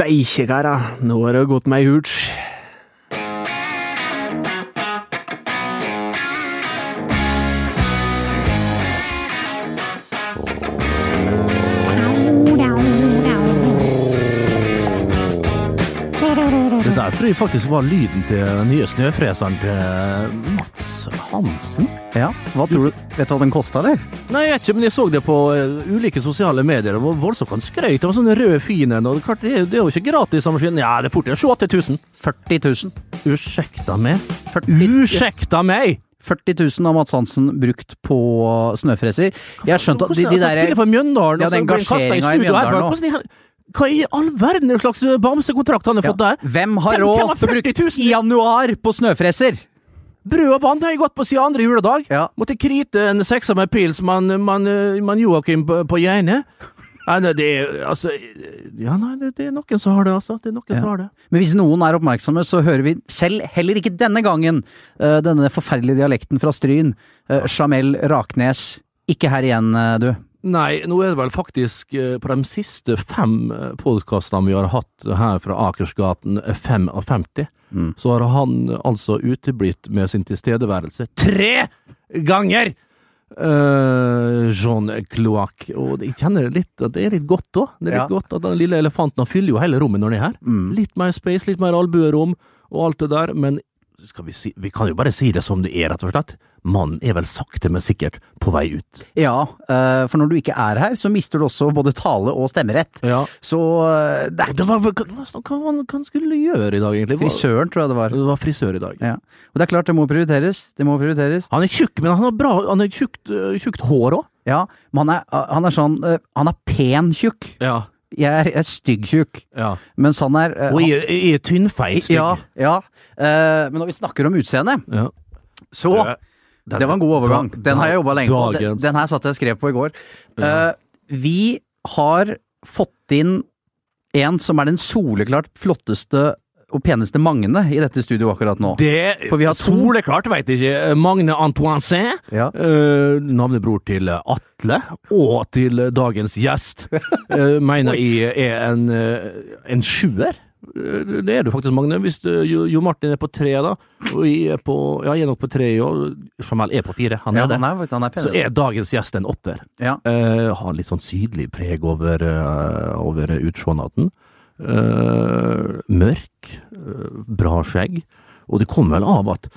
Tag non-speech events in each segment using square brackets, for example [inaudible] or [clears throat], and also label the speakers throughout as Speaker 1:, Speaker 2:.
Speaker 1: Steike, karer. Nå har det gått meg hult.
Speaker 2: Det der tror jeg faktisk var lyden til den nye snøfreseren til Mats Hansen.
Speaker 3: Ja, hva tror du? Vet du hva den kosta, eller?
Speaker 2: Nei, jeg vet ikke, men jeg så det på eh, ulike sosiale medier. Det var voldsomt han skrøt av sånne røde fin en. Det, er det, jo ikke gratis maskinen. Ja, det er fort 28 000.
Speaker 3: 40 000.
Speaker 2: Ursäkta meg.
Speaker 3: 40,
Speaker 2: Ursäkta meg!
Speaker 3: 40 000 av Mats Hansen brukt på snøfreser. Jeg har skjønt at de, de
Speaker 2: Altså,
Speaker 3: der
Speaker 2: for Mjøndalen,
Speaker 3: Ja, den
Speaker 2: han kastet
Speaker 3: gasjeringa i. Mjøndalen nå.
Speaker 2: Hva i all verden er slags bamsekontrakt han har fått der?
Speaker 3: Hvem har råd til å bruke i januar på snøfreser?
Speaker 2: Brød og vann har jeg gått på siden andre juledag.
Speaker 3: Ja.
Speaker 2: Måtte krite en sekser med pils, man, man, man Joakim på, på Geine. Nei, nei, det er altså Ja, nei, det, det er noen som har det, altså. Det er noen
Speaker 3: Ja.
Speaker 2: som har det.
Speaker 3: Men hvis noen er oppmerksomme, så hører vi selv, heller ikke denne gangen, uh, denne forferdelige dialekten fra Stryn. Uh, Jamel Raknes. Ikke her igjen, uh, du.
Speaker 2: Nei, nå er det vel faktisk eh, på de siste fem eh, podkastene vi har hatt her fra Akersgaten eh, 55,
Speaker 3: Mm.
Speaker 2: så har han altså uteblitt med sin tilstedeværelse tre ganger! Uh, Jean Cloac. Og jeg kjenner litt at det er litt godt òg. Det er litt
Speaker 3: Ja.
Speaker 2: godt at den lille elefanten han fyller jo hele rommet når han er her.
Speaker 3: Mm.
Speaker 2: Litt mer space, litt mer albuerom og alt det der, men vi si Vi kan jo bare si det som det er, rett og slett. Mannen er vel sakte, men sikkert på vei ut.
Speaker 3: Ja, eh, for når du ikke er her, så mister du også både tale og stemmerett.
Speaker 2: Ja.
Speaker 3: Så eh, det er
Speaker 2: Det var, hva, hva, hva, skulle gjøre i dag, egentlig?
Speaker 3: Frisøren, tror jeg det var.
Speaker 2: Det var frisør i dag.
Speaker 3: Ja. Og det er klart, det må prioriteres. Det må prioriteres.
Speaker 2: Han er tjukk, men han har bra Han har tjukt, øh, tjukt hår òg.
Speaker 3: Ja, men han er, han er sånn eh, Han er pen tjukk.
Speaker 2: Ja.
Speaker 3: Jeg er, er stygg tjukk.
Speaker 2: ja.
Speaker 3: Mens han er uh,
Speaker 2: Og jeg, jeg er tynnfeit. stygg.
Speaker 3: Ja, ja. Uh, men når vi snakker om utseende,
Speaker 2: Ja.
Speaker 3: så Det var en god overgang. Den har jeg jobba lenge på. Den, den her satt jeg og skrev på i går. Eh, vi har fått inn en som er den soleklart flotteste og peneste Magne i dette studioet akkurat nå.
Speaker 2: Det
Speaker 3: For vi har to-
Speaker 2: Soleklart, veit ikke. Magne Antoine Saint.
Speaker 3: Ja.
Speaker 2: eh, navnebror til Atle, og til dagens gjest, eh, mener jeg er en, eh, en sjuer. Eh, Det er du faktisk, Magne. Hvis du, jo, Martin er på tre, da, og jeg er på Ja, jeg er nok på tre, og Jamel er på fire. Han er
Speaker 3: Ja,
Speaker 2: det.
Speaker 3: han er, han er.
Speaker 2: Så er dagens gjest en åtter.
Speaker 3: Ja.
Speaker 2: Eh, har litt sånn sydlig preg over, uh, over utseendet. Uh, mørk, eh, bra skjegg. Og det kommer vel av at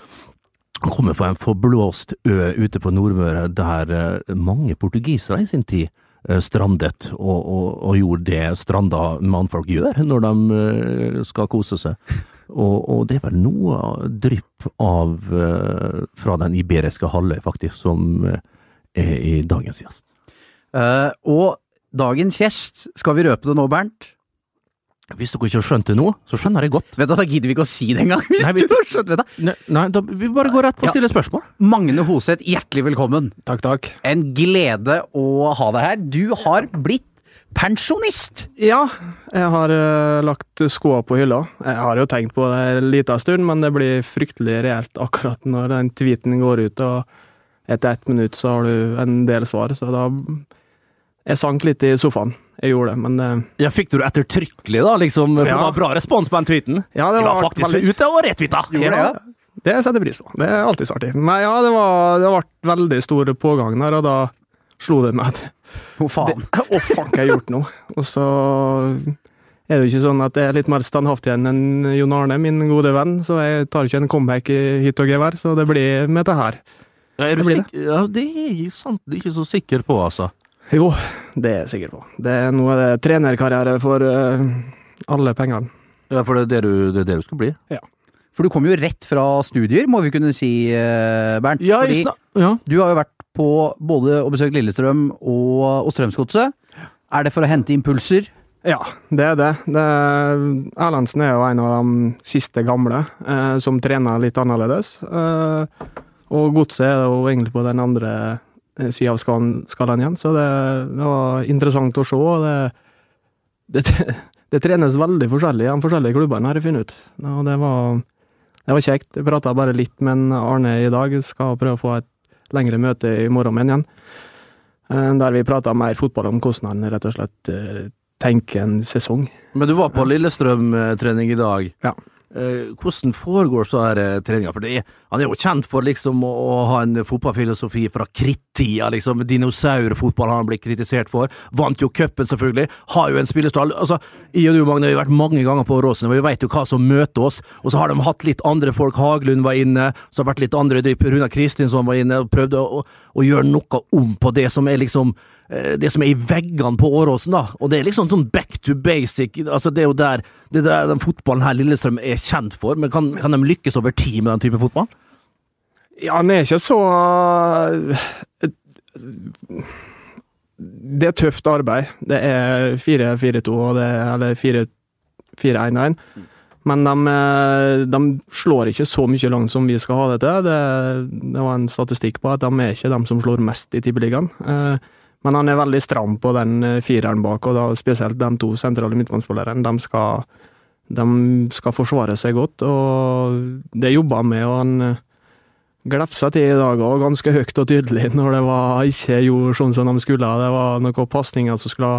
Speaker 2: han kommer fra en forblåst ø ute på Nordmøre der eh, mange portugisere i sin tid eh, strandet, og, og, og gjorde det stranda mannfolk gjør når de eh, skal kose seg. Og, og det er vel noe drypp av eh, fra den iberiske halvøy, faktisk, som eh, er i dagens gjest.
Speaker 3: Uh, og dagens gjest, skal vi røpe det nå, Bernt?
Speaker 2: Hvis dere ikke har skjønt det nå, så skjønner jeg godt.
Speaker 3: Vet du, Da gidder vi ikke å si det engang! Hvis
Speaker 2: Nei, vi-
Speaker 3: du har skjønt, det.
Speaker 2: Nei, nei da, vi bare går rett på å
Speaker 3: Ja.
Speaker 2: stille spørsmål.
Speaker 3: Magne Hoseth, hjertelig velkommen.
Speaker 1: Takk, takk.
Speaker 3: En glede å ha deg her. Du har blitt pensjonist!
Speaker 1: Ja, jeg har uh, lagt skoa på hylla. Jeg har jo tenkt på det en liten stund, men det blir fryktelig reelt akkurat når den tweeten går ut, og etter ett minutt så har du en del svar, så da Jeg sank litt i sofaen. Jeg gjorde det, men eh,
Speaker 2: Ja, Fikk du det ettertrykkelig, da? liksom? For
Speaker 1: Ja.
Speaker 2: Det var bra respons på den tweeten.
Speaker 1: ja, det
Speaker 2: var
Speaker 1: var
Speaker 2: faktisk
Speaker 1: veldig
Speaker 2: ute og retvita!
Speaker 3: Gjorde det, ja?
Speaker 1: Det setter jeg pris på. Det er alltid så artig. Men ja, det var det ble veldig stor pågang der, og da slo det meg at
Speaker 3: Å, faen.
Speaker 1: det- [laughs] Å, faen, hva har jeg gjort nå? Og så er det jo ikke sånn at jeg er litt mer standhaftig enn Jon Arne, min gode venn, så jeg tar ikke en comeback i hytt og gevær, så det blir med det her.
Speaker 2: Ja, er du
Speaker 1: Det blir det.
Speaker 2: Ja, det er jeg sant er ikke så sikker på, altså.
Speaker 1: Jo, det er jeg sikker på. Det er noe av det trenerkarriere for uh, alle pengene.
Speaker 2: Ja, For det er det du, det er det du skal bli? Ja.
Speaker 3: For du kom jo rett fra studier, må vi kunne si, eh, Bernt.
Speaker 2: Ja,
Speaker 3: Fordi
Speaker 2: ja.
Speaker 3: du har jo vært på både å besøke Lillestrøm og, og Strømsgodset. Er det for å hente impulser?
Speaker 1: Ja, det er det. det er, Erlandsen er jo en av de siste gamle eh, som trener litt annerledes. Eh, og Godset er jo egentlig på den andre sida av skalaen, skalaen igjen, så det, det var interessant å se. Det, det, [laughs] det trenes veldig forskjellig i de forskjellige klubbene, har jeg funnet ut. Og det var, det var kjekt. Jeg prata bare litt med Arne i dag. Skal prøve å få et lengre møte i morgen med igjen. Eh, Der vi prata mer fotball om hvordan han rett og slett tenker en sesong.
Speaker 2: Men du var på Lillestrøm-trening i dag.
Speaker 1: Ja.
Speaker 2: Eh, hvordan foregår så her eh, treninga? For er, han er jo kjent for liksom å, å ha en fotballfilosofi fra krittida, liksom. Dinosaurfotball har han blitt kritisert for. Vant jo cupen, selvfølgelig. Har jo en spillerstall. Altså, jeg og du, Magne, vi har vært mange ganger på Åråsen, og vi vet jo hva som møter oss. Og så har de hatt litt andre folk. Haglund var inne, så har det vært litt andre. Runa Kristinsson var inne og prøvde å, å, å gjøre noe om på det som er liksom det som er i veggene på Åråsen, da. Og det er liksom sånn back to basic. altså Det er jo der, det er der den fotballen her Lillestrøm er kjent for. Men kan, kan de lykkes over tid med den type fotball?
Speaker 1: Ja, den er ikke så Det er tøft arbeid. Det er 4-4-2 og det er eller 4-1-1. Men de, eh, de, slår ikke så mye langt som vi skal ha det til. Det, det var en statistikk på at de er ikke de som slår mest i Tippeligaen. Eh, men han er veldig stram på den eh, fireren bak, og da spesielt de to sentrale midtbanespillerne. De skal, de skal forsvare seg godt, og det jobber han med. og han glefsa til i dag òg, ganske høyt og tydelig, [laughs] når det var ikke gjorde sånn som de skulle. Det var noen pasninger som skulle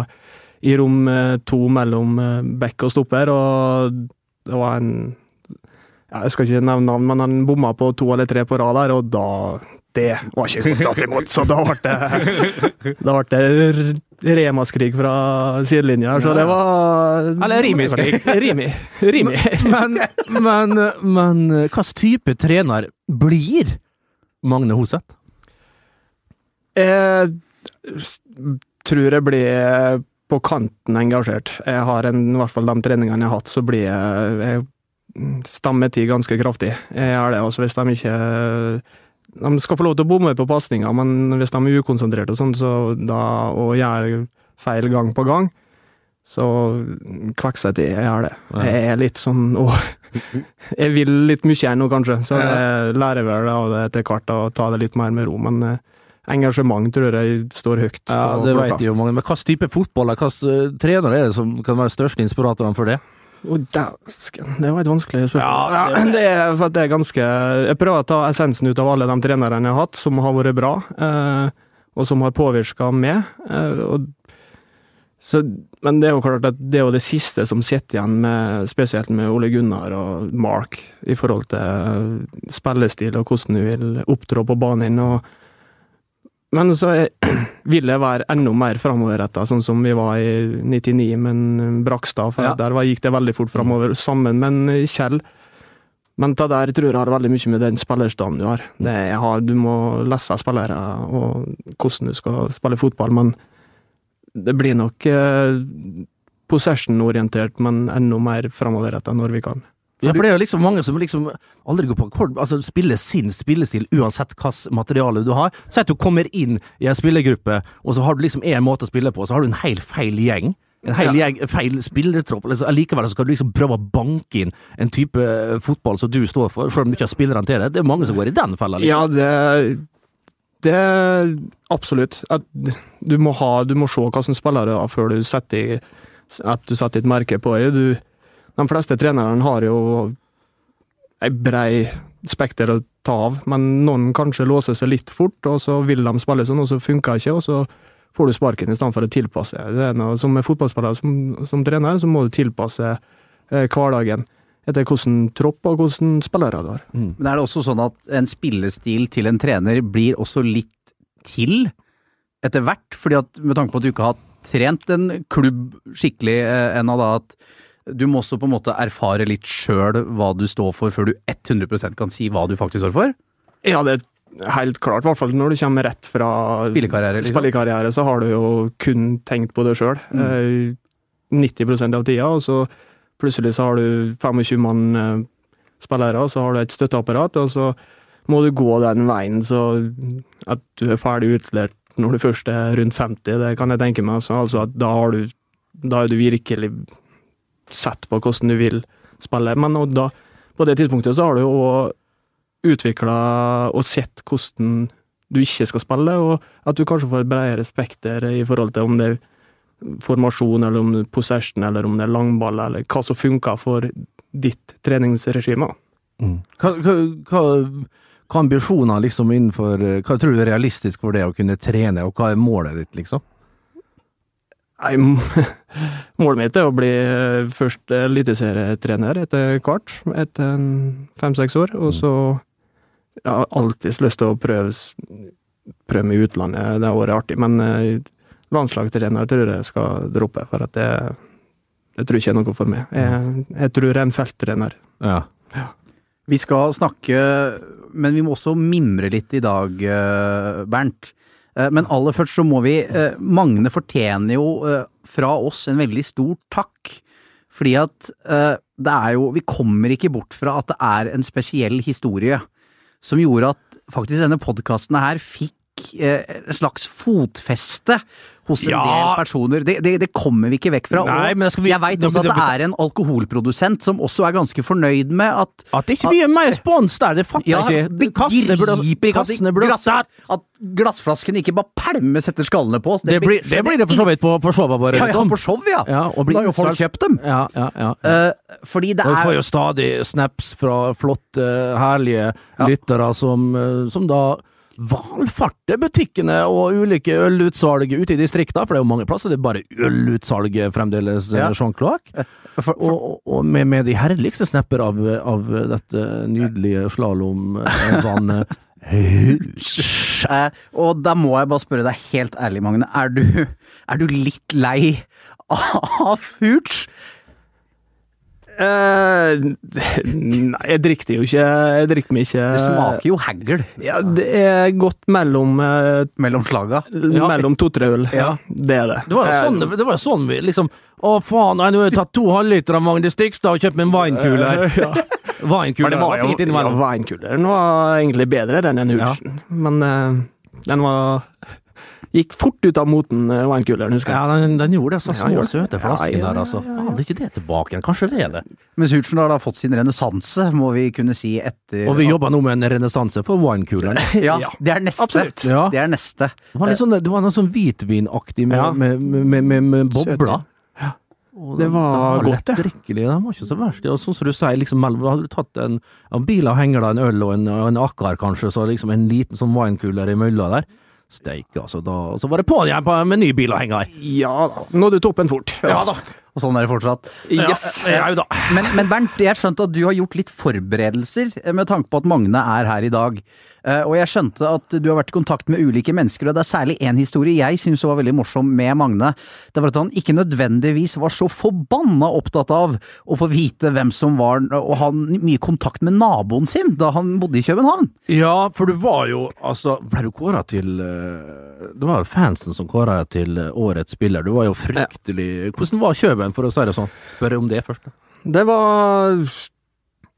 Speaker 1: i rom to mellom bekk og stopper, og det var en Jeg skal ikke nevne navn, men han bomma på to eller tre på rad der, og da Det var ikke godt tatt [laughs] imot, så da ble det Da ble det Remaskrig fra sidelinja så det var
Speaker 2: Eller Rimi-skrig.
Speaker 1: Rimi. Rimi. [laughs]
Speaker 2: Men, men, men hvilken type trener blir Magne Hoseth?
Speaker 1: Jeg tror jeg blir på kanten engasjert. Jeg har en, i hvert fall de treningene jeg har hatt, så blir jeg, jeg stammer til ganske kraftig. Jeg gjør det. også hvis de ikke De skal få lov til å bomme på pasninger, men hvis de er ukonsentrerte og sånn, så da, og gjør feil gang på gang, så kvekser jeg til. Jeg gjør det. Jeg er litt sånn Å, [laughs] jeg vil litt mye her nå, kanskje, så jeg lærer vel av det etter hvert å ta det litt mer med ro. men engasjement tror jeg står høyt.
Speaker 2: Ja, Det jeg jo mange. Men hvilken type fotball, hvilken trener er det som kan være største inspiratorene for det?
Speaker 1: Oh, dæsken, det var et vanskelig spørsmål. Ja, det, det, er det er ganske Jeg prøver å ta essensen ut av alle de trenerne jeg har hatt, som har vært bra, eh, og som har påvirka meg. Eh, og, så, men det er jo klart at det er jo det siste som sitter igjen, med, spesielt med Ole Gunnar og Mark, i forhold til spillestil og hvordan du vil opptrå på banen. og men så [clears throat] vil jeg være enda mer framoverretta, sånn som vi var i 99 med Brakstad. For
Speaker 2: Ja.
Speaker 1: der var, gikk det veldig fort framover, sammen med Kjell. Men det der tror jeg har veldig mye med den spillerstanden du har. Har du må lese spillere og hvordan du skal spille fotball, men det blir nok eh, possession-orientert, men enda mer framoverretta når vi kan.
Speaker 2: Ja, for det er jo liksom mange som liksom aldri går på akkord, altså spiller sin spillestil uansett hvilket materiale du har. Si at du kommer inn i en spillergruppe, og så har du liksom én måte å spille på, så har du en helt feil gjeng. En hel
Speaker 1: Ja.
Speaker 2: gjeng, feil spillertropp. Liksom, Allikevel så skal du liksom prøve å banke inn en type eh, fotball som du står for, selv om du ikke har spillerne til det. Det er mange som går i den fella. Liksom.
Speaker 1: Ja, det Det Absolutt. Du må ha Du må se hva som du har før du setter at du setter et merke på det. Du, de fleste trenerne har jo ei brei spekter å ta av, men noen kanskje låser seg litt fort, og så vil de spille sånn, og så funker det ikke, og så får du sparken i stedet for å tilpasse. Det er noe, som fotballspiller, som, som trener, så må du tilpasse eh, hverdagen etter hvordan tropp og hvordan spillere du har.
Speaker 3: Men er det også sånn at en spillestil til en trener blir også litt til etter hvert? Fordi at med tanke på at du ikke har trent en klubb skikkelig eh, ennå, da at du må også på en måte erfare litt sjøl hva du står for, før du 100% kan si hva du faktisk står for?
Speaker 1: Ja, det er helt klart. I hvert fall når du kommer rett fra
Speaker 3: Spillekarriere, liksom.
Speaker 1: spillekarriere, så har du jo kun tenkt på det sjøl.
Speaker 3: Mm.
Speaker 1: 90% av tida, og så plutselig så har du 25 mann eh, spillere, og så har du et støtteapparat, og så må du gå den veien så at du er ferdig utlært når du først er rundt 50, det kan jeg tenke meg. Så, altså at da har du Da er du virkelig sett på hvordan du vil spille. Men da, på det tidspunktet så har du jo utvikla og sett hvordan du ikke skal spille, og at du kanskje får et bredere spekter i forhold til om det er formasjon, eller om det er possession, eller om det er langball, eller hva som funker for ditt treningsregime.
Speaker 2: Mm. Hva, hva, hva, ambisjoner liksom innenfor Hva tror du er realistisk for det å kunne trene, og hva er målet ditt, liksom?
Speaker 1: Nei, [laughs] målet mitt er å bli eh, først eliteserietrener etter hvert, etter fem-seks år. Og så Jeg har alltid lyst til å prøve, prøve med utlandet, det har vært artig. Men eh, landslagstrener tror jeg skal droppe, for at det, det tror jeg ikke er noe for meg. Jeg, jeg tror jeg er en felttrener.
Speaker 2: Ja.
Speaker 3: Vi skal snakke, men vi må også mimre litt i dag, eh, Bernt. Eh, Men aller først så må vi eh, Magne fortjener jo eh, fra oss en veldig stor takk. Fordi at det er jo Vi kommer ikke bort fra at det er en spesiell historie som gjorde at faktisk denne podkasten her fikk eh, en slags fotfeste hos en
Speaker 2: Ja.
Speaker 3: del personer. Det, det, det kommer vi ikke vekk fra.
Speaker 2: Nei, vi-
Speaker 3: jeg veit også at
Speaker 2: det-
Speaker 3: det er en alkoholprodusent som også er ganske fornøyd med at
Speaker 2: At ikke blir er mer spons der, det fatter
Speaker 3: ja,
Speaker 2: jeg ikke. Kassene burde, kassene burde
Speaker 3: glass, at glassflaskene ikke bare pælmes etter skallene på oss.
Speaker 2: det blir, det blir det for så vidt på, på showene våre.
Speaker 3: Ja, ja,
Speaker 2: Tom.
Speaker 3: på show, ja.
Speaker 2: Ja, blir
Speaker 3: da har jo folk kjøpt dem.
Speaker 2: Ja, ja, ja.
Speaker 3: Uh, fordi det
Speaker 2: er vi får jo stadig snaps fra flotte, herlige lyttere som, eh, som da valfarter butikkene og ulike ølutsalg ute i distriktene, for det er jo mange plasser det er bare ølutsalg fremdeles,
Speaker 3: Ja.
Speaker 2: ja. Jean Clark.
Speaker 3: for, for,
Speaker 2: Og, og med, med de herligste snapper av, av dette nydelige slalåmvannet Hus.
Speaker 3: eh, Og da må jeg bare spørre deg helt ærlig, Magne. Er du, er du litt lei av Hooch?
Speaker 1: Eh, [laughs] nei, jeg drikker jo ikke. Jeg drikker meg ikke
Speaker 3: Det smaker jo hagl
Speaker 1: Ja, det er godt mellom eh,
Speaker 3: mellom slaga.
Speaker 2: Ja.
Speaker 1: Mellom to-tre øl.
Speaker 3: Ja.
Speaker 1: Ja, det er det.
Speaker 2: Det var jo
Speaker 1: Eh,
Speaker 2: sånn, det var jo sånn vi liksom Å, faen, nei, nå har jeg tatt to halvliter av Magne Stigstad og kjøpt meg en vinkule her.
Speaker 1: Eh, Ja. [laughs]
Speaker 2: Vinkule,
Speaker 1: det var jo
Speaker 2: fint
Speaker 1: ja,
Speaker 2: innimellom.
Speaker 1: Winekuleren var egentlig bedre enn den
Speaker 2: Ja.
Speaker 1: Men eh, den var Gikk fort ut av moten, uh, husker jeg.
Speaker 2: Ja, den, den gjorde det. Så
Speaker 1: Ja,
Speaker 2: små,
Speaker 1: gjorde
Speaker 2: søte flasken der, altså.
Speaker 1: ja, ja,
Speaker 2: Faen, det er ikke det tilbake igjen. Kanskje det er det.
Speaker 3: Mens Hoochen har fått sin renessanse, må vi kunne si etter
Speaker 2: Og vi jobber nå med en renessanse for winekuleren. [laughs]
Speaker 3: Ja,
Speaker 1: Ja,
Speaker 3: det er neste.
Speaker 1: absolutt.
Speaker 2: Ja.
Speaker 3: Det er neste.
Speaker 2: Det var litt sånn, det var noe sånn hvitvinaktig med,
Speaker 1: Ja.
Speaker 2: med, med, med, med bobler.
Speaker 1: det.
Speaker 2: Og
Speaker 1: Det var godt, det.
Speaker 2: Drikkelig. De var ikke så verst. Og sånn som du sier, liksom, hadde du tatt en, en bil og henger da en øl og en, en akkar, kanskje, så liksom en liten sånn winekuler i mølla der. Steike, altså. Da, og så var det på'n igjen på- med ny bil og henger.
Speaker 1: Ja da. Nådde toppen fort.
Speaker 2: Ja da.
Speaker 3: Og sånn er det fortsatt.
Speaker 1: Yes.
Speaker 2: Ja, ja, da.
Speaker 3: Men, men Bernt, jeg skjønte at du har gjort litt forberedelser eh, med tanke på at Magne er her i dag. Eh, Og jeg skjønte at du har vært i kontakt med ulike mennesker, og det er særlig én historie jeg syns var veldig morsom med Magne. Det var at han ikke nødvendigvis var så forbanna opptatt av å få vite hvem som var og ha mye kontakt med naboen sin da han bodde i København.
Speaker 2: Ja, for du var jo altså Ble du kåra til eh, Det var jo fansen som kåra til årets spiller. Du var jo fryktelig Hvordan var Kjøben, for å det sånn? Spør om det først.
Speaker 1: Det var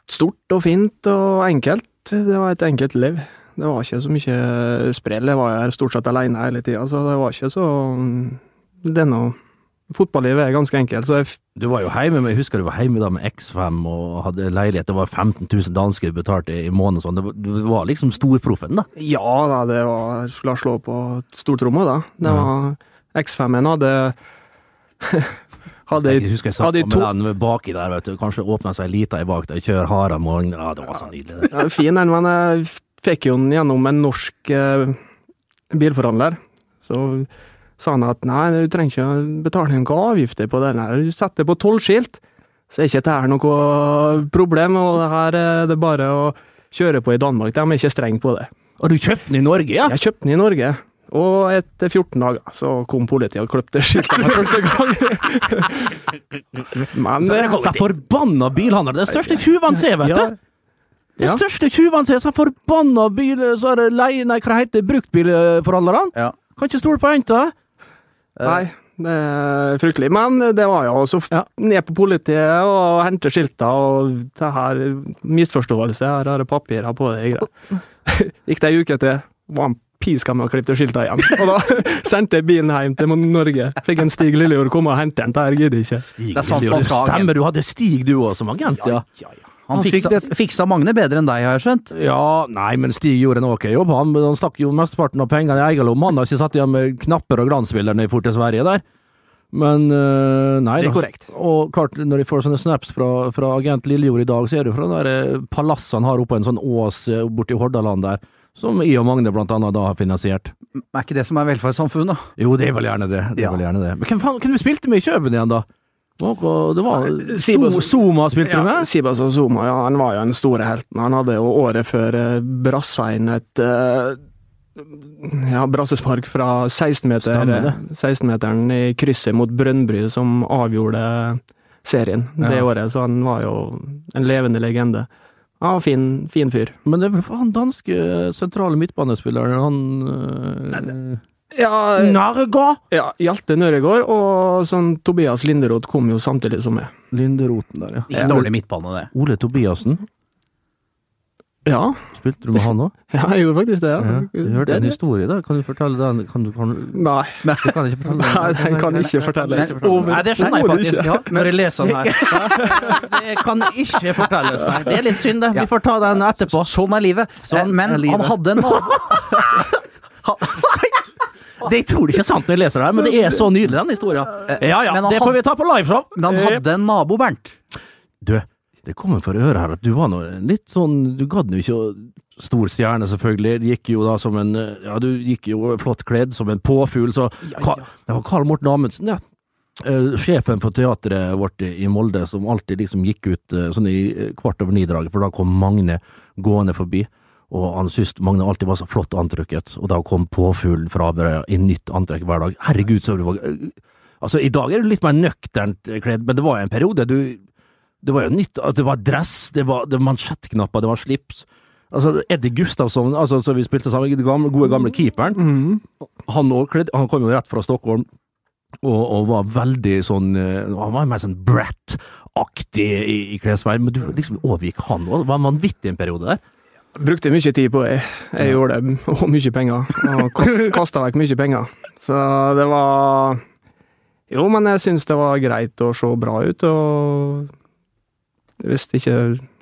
Speaker 1: stort og fint og enkelt. Det var et enkelt liv. Det var ikke så mye sprell. Jeg var her stort sett alene hele tida, så det var ikke så Det noe Fotballivet er ganske enkelt, så jeg
Speaker 2: Du var jo hjemme med, jeg husker du var hjemme da med X5 og hadde leilighet. Det var 15 000 dansker du betalte i måneden. Sånn. Du var liksom storproffen, da.
Speaker 1: Ja da, det var Skulle slå på stortromma, da. Det var X5-en hadde [laughs] Hadde
Speaker 2: Jeg husker jeg satt
Speaker 1: hadde
Speaker 2: med den baki der, vet du. Kanskje åpna seg lita i bak der, kjør om morgen. Ja, det var så nydelig.
Speaker 1: Ja, fin den, men jeg fikk jo den gjennom en norsk eh, bilforhandler. Så sa han at nei, du trenger ikke betale noen avgifter på den her, du setter på tollskilt. Så er ikke dette noe problem, og det her er det bare å kjøre på i Danmark. De er ikke strenge på det.
Speaker 2: Og du kjøpte den i Norge, ja?
Speaker 1: Jeg kjøpte den i Norge, og etter 14 dager så kom politiet og kløpte skiltet for første gang. [laughs] Men
Speaker 2: Så
Speaker 1: det
Speaker 2: er det forbanna bilhandler. Den største tjuvene ser, vet du.
Speaker 1: Ja,
Speaker 2: Den største tjuvene ser, så forbanna bil... Så er det leie... Nei, hva heter det? Bruktbilforhandlerne?
Speaker 3: Ja.
Speaker 2: Kan ikke stole på jenta.
Speaker 1: Nei, det er fryktelig. Men det var jo så f-
Speaker 2: Ja.
Speaker 1: ned på politiet og hente skilta og det her misforståelse. Her har jeg papirer på det. [laughs] Gikk det ei uke til, var han piska meg og klippet skilta igjen. Og da [laughs] sendte jeg bilen hjem til Norge. Fikk en Stig Lillejord komme og hente den. Det her gidder jeg ikke.
Speaker 2: Stig,
Speaker 3: Det er sant
Speaker 2: Stemmer, du hadde Stig du òg som agent, ja.
Speaker 3: Han
Speaker 2: Han
Speaker 3: fiksa, fiksa Magne bedre enn deg, har jeg skjønt.
Speaker 2: Ja, nei, men Stig gjorde en ok jobb. Han, han stakk jo mesteparten av pengene i egen lomme. Han har ikke satt igjen med knapper og glansbilder når for til Sverige der. Men øh, nei
Speaker 1: Det er
Speaker 2: da.
Speaker 1: korrekt.
Speaker 2: Og klart, når jeg får sånne snaps fra, fra agent Lillejord i dag, så er det fra det der eh, palasset han har oppe på en sånn ås eh, borti Hordaland der. Som I og Magne blant annet da har finansiert.
Speaker 3: Er ikke det som er velferdssamfunn, da?
Speaker 2: Jo, det er vel gjerne det. det,
Speaker 3: Ja.
Speaker 2: vel gjerne det. Men hvem faen hvem vi spilte med i Kjøben igjen, da? Noe- Det var
Speaker 1: Sibas-
Speaker 2: Zuma spilte du med?
Speaker 1: Sibas og Zuma, ja, han var jo den store helten. Han hadde jo året før eh, brassa inn et eh, ja, brassespark fra 16-meter, 16-meteren i krysset mot Brønnby som avgjorde serien det
Speaker 2: Ja.
Speaker 1: året, så han var jo en levende legende. Ja, fin, fin fyr.
Speaker 2: Men det er vel han danske sentrale midtbanespilleren, han uh,
Speaker 1: Ja,
Speaker 2: Nørregård!
Speaker 1: ja, Hjalte Nørregård og sånn Tobias Linderoth kom jo samtidig som meg.
Speaker 2: Linderoten der, ja.
Speaker 3: Dårlig midtbane, det.
Speaker 2: Ole Tobiassen.
Speaker 1: Ja,
Speaker 2: Spilte du med han òg? [laughs]
Speaker 1: ja jeg gjorde faktisk det.
Speaker 2: Ja.
Speaker 1: Ja.
Speaker 2: Du hørte
Speaker 1: Det-
Speaker 2: en historie da. kan du fortelle den? Kan du, kan, du
Speaker 1: Nei,
Speaker 2: kan ikke fortelle den?
Speaker 1: Nei, den kan ikke fortelles.
Speaker 2: Nei, det skjønner jeg faktisk,
Speaker 1: ja,
Speaker 2: når jeg leser den her. [laughs] Det kan ikke fortelles, nei. Det er litt synd, det. Vi får ta den etterpå.
Speaker 3: Sånn er livet.
Speaker 2: Sånn
Speaker 3: Eh, Men
Speaker 2: er livet.
Speaker 3: han hadde en [laughs]
Speaker 2: Det tror du ikke er sant når jeg leser det her, men det er så nydelig, den historien. Ja ja, det får vi ta på liveshow.
Speaker 3: Men han hadde en nabo, Bernt.
Speaker 2: Du, det kommer for øre her at du var nå litt sånn Du gadd jo ikke å Stor stjerne, selvfølgelig. Gikk jo da som en Ja, du gikk jo flott kledd, som en påfugl, så Ka- Det var Karl Morten Amundsen, ja. Eh, sjefen for teatret vårt i Molde, som alltid liksom gikk ut eh, sånn i eh, kvart over ni-draget, for da kom Magne gående forbi. Og han syntes Magne alltid var så flott antrykket, og da kom påfuglen fra Averøya i nytt antrekk hver dag. Herregud, så du var Altså, i dag er du litt mer nøkternt kledd, men det var en periode du Det var jo nytt Altså, det var dress, det var, det var mansjettknapper, det var slips. Altså, Eddie Gustavsson, altså, så vi spilte sammen, den gamle, gode gamle keeperen,
Speaker 1: Mhm.
Speaker 2: han, kledd, han kom jo rett fra Stockholm. Og, og var veldig sånn eh, Han var mer sånn Brett-aktig i, i klesveien, men du liksom overgikk han òg. Det var vanvittig en periode der.
Speaker 1: Brukte mye tid på det. Jeg gjorde det, og mye penger. Og kast, [laughs] kasta vekk mye penger. Så det var Jo, men jeg syns det var greit å se bra ut, og hvis jeg ikke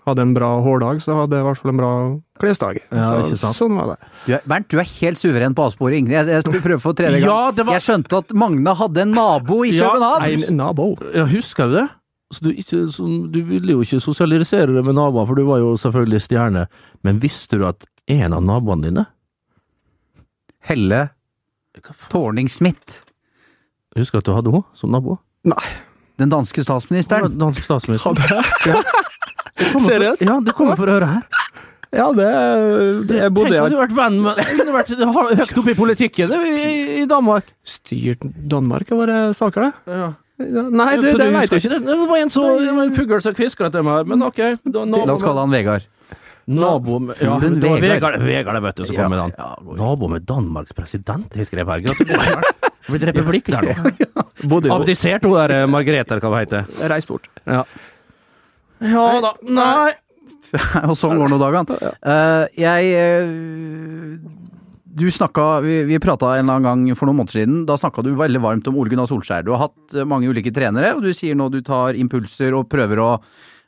Speaker 1: hadde en bra hårdag, så hadde jeg i hvert fall en bra klesdag.
Speaker 2: Ja,
Speaker 1: så. Sånn var det.
Speaker 3: Du er, Bernt, du er helt suveren på avsporing. Jeg, jeg prøver for tredje gang.
Speaker 2: Ja, det var-
Speaker 3: Jeg skjønte at Magne hadde en nabo i København!
Speaker 1: Ja, En nabo.
Speaker 2: Ja, husker du det? Så du, ikke, så, du ville jo ikke sosialisere det med naboer, for du var jo selvfølgelig stjerne. Men visste du at en av naboene dine
Speaker 3: Helle Tårning-Smith.
Speaker 2: Husker at du hadde henne som nabo?
Speaker 3: Den danske
Speaker 2: statsministeren. Den
Speaker 3: danske
Speaker 2: statsministeren. statsminister. [laughs]
Speaker 1: Seriøst?
Speaker 2: Ja, du kommer for å høre her.
Speaker 1: Ja, det, det Jeg bodde
Speaker 2: Tenk om du har vært venn med Du kunne vært høyt oppe i politikken du, i, i Danmark.
Speaker 1: styrt Danmark, var det saker, det?
Speaker 2: Ja.
Speaker 1: Ja, Nei, det,
Speaker 2: Så
Speaker 1: det veit jeg ikke.
Speaker 2: Det var en, så, det var en fugl som kviskra til meg her, men ok. Da,
Speaker 3: La oss kalle han Vegard.
Speaker 2: Nabo med, ja, det var
Speaker 3: Vegard.
Speaker 2: Vegard, Vegard vet du, som kom med den. Nabo med Danmarks president, jeg skrev her. Gratulerer. [laughs] Det er blitt republikk der nå. Abdisert hun der eh, Margrethe, eller hva hun heter.
Speaker 1: Reist bort.
Speaker 2: Ja. ja da. Nei. [laughs]
Speaker 3: og sånn går nå dagene. Uh, jeg eh, Du snakka Vi, vi prata en eller annen gang for noen måneder siden. Da snakka du veldig varmt om Ole Gunnar Solskjær. Du har hatt mange ulike trenere, og du sier nå du tar impulser og prøver å,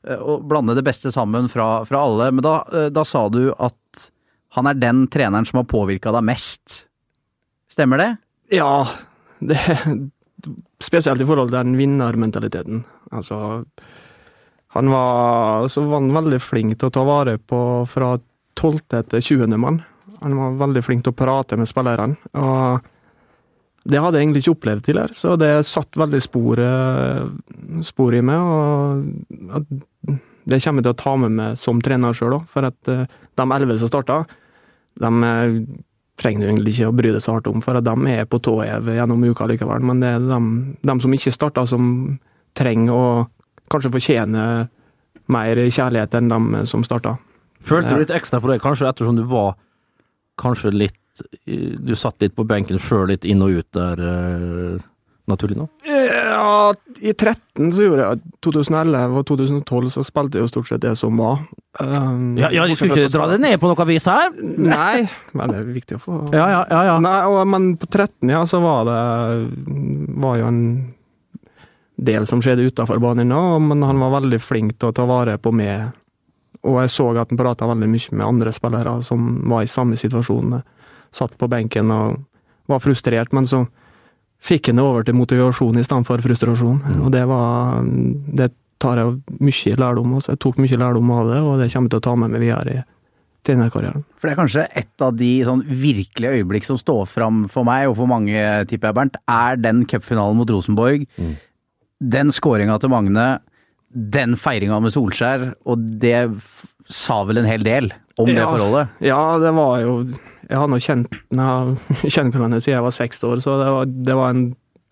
Speaker 3: eh, å blande det beste sammen fra, fra alle. Men da, eh, da sa du at han er den treneren som har påvirka deg mest. Stemmer det?
Speaker 1: Ja, det [laughs] Spesielt i forhold til den vinnermentaliteten. Altså Han var, var han veldig flink til å ta vare på fra 12. til 20. mann. Han var veldig flink til å prate med spillerne. og det hadde jeg egentlig ikke opplevd tidligere, så det satt veldig spor, eh, spor i meg. og Det kommer jeg til å ta med meg som trener sjøl òg, for at eh, de elleve som starta, de eh, trenger du egentlig ikke å bry deg så hardt om, for at de er på tå hev gjennom uka likevel. Men det er de, de som ikke starta, som trenger å kanskje fortjene mer kjærlighet enn de som starta.
Speaker 2: Følte du litt ekstra på det, kanskje ettersom du var kanskje litt Du satt litt på benken før, litt inn og ut der, eh, naturlig nok?
Speaker 1: Ja, i 13 så gjorde jeg 2011 og 2012 så spilte jeg jo stort sett det som var. Um,
Speaker 2: Ja, ja, de skulle ikke dra det ned på noe vis her?
Speaker 1: Nei, men det er viktig å få
Speaker 2: Ja, ja, ja. ja.
Speaker 1: Nei, og, men på 13, ja, så var det var jo en del som skjedde utafor banen òg, men han var veldig flink til å ta vare på meg. Og jeg så at han prata veldig mye med andre spillere som var i samme situasjon. Satt på benken og var frustrert, men så fikk han det over til motivasjon i frustrasjon. frustrasjon. Og det var Det tar jeg mye lærdom av. Jeg tok mye lærdom av det, og det kommer jeg til å ta med meg videre i trenerkarrieren.
Speaker 3: For det er kanskje et av de sånn virkelige øyeblikk som står fram for meg, og for mange, tipper jeg, Bernt, er den cupfinalen mot Rosenborg. Den skåringa til Magne, den feiringa med Solskjær, og det f- sa vel en hel del om det forholdet?
Speaker 1: Ja, det var jo Jeg har nå kjent [laughs] kjent hverandre siden jeg var seks år, så det var, det var en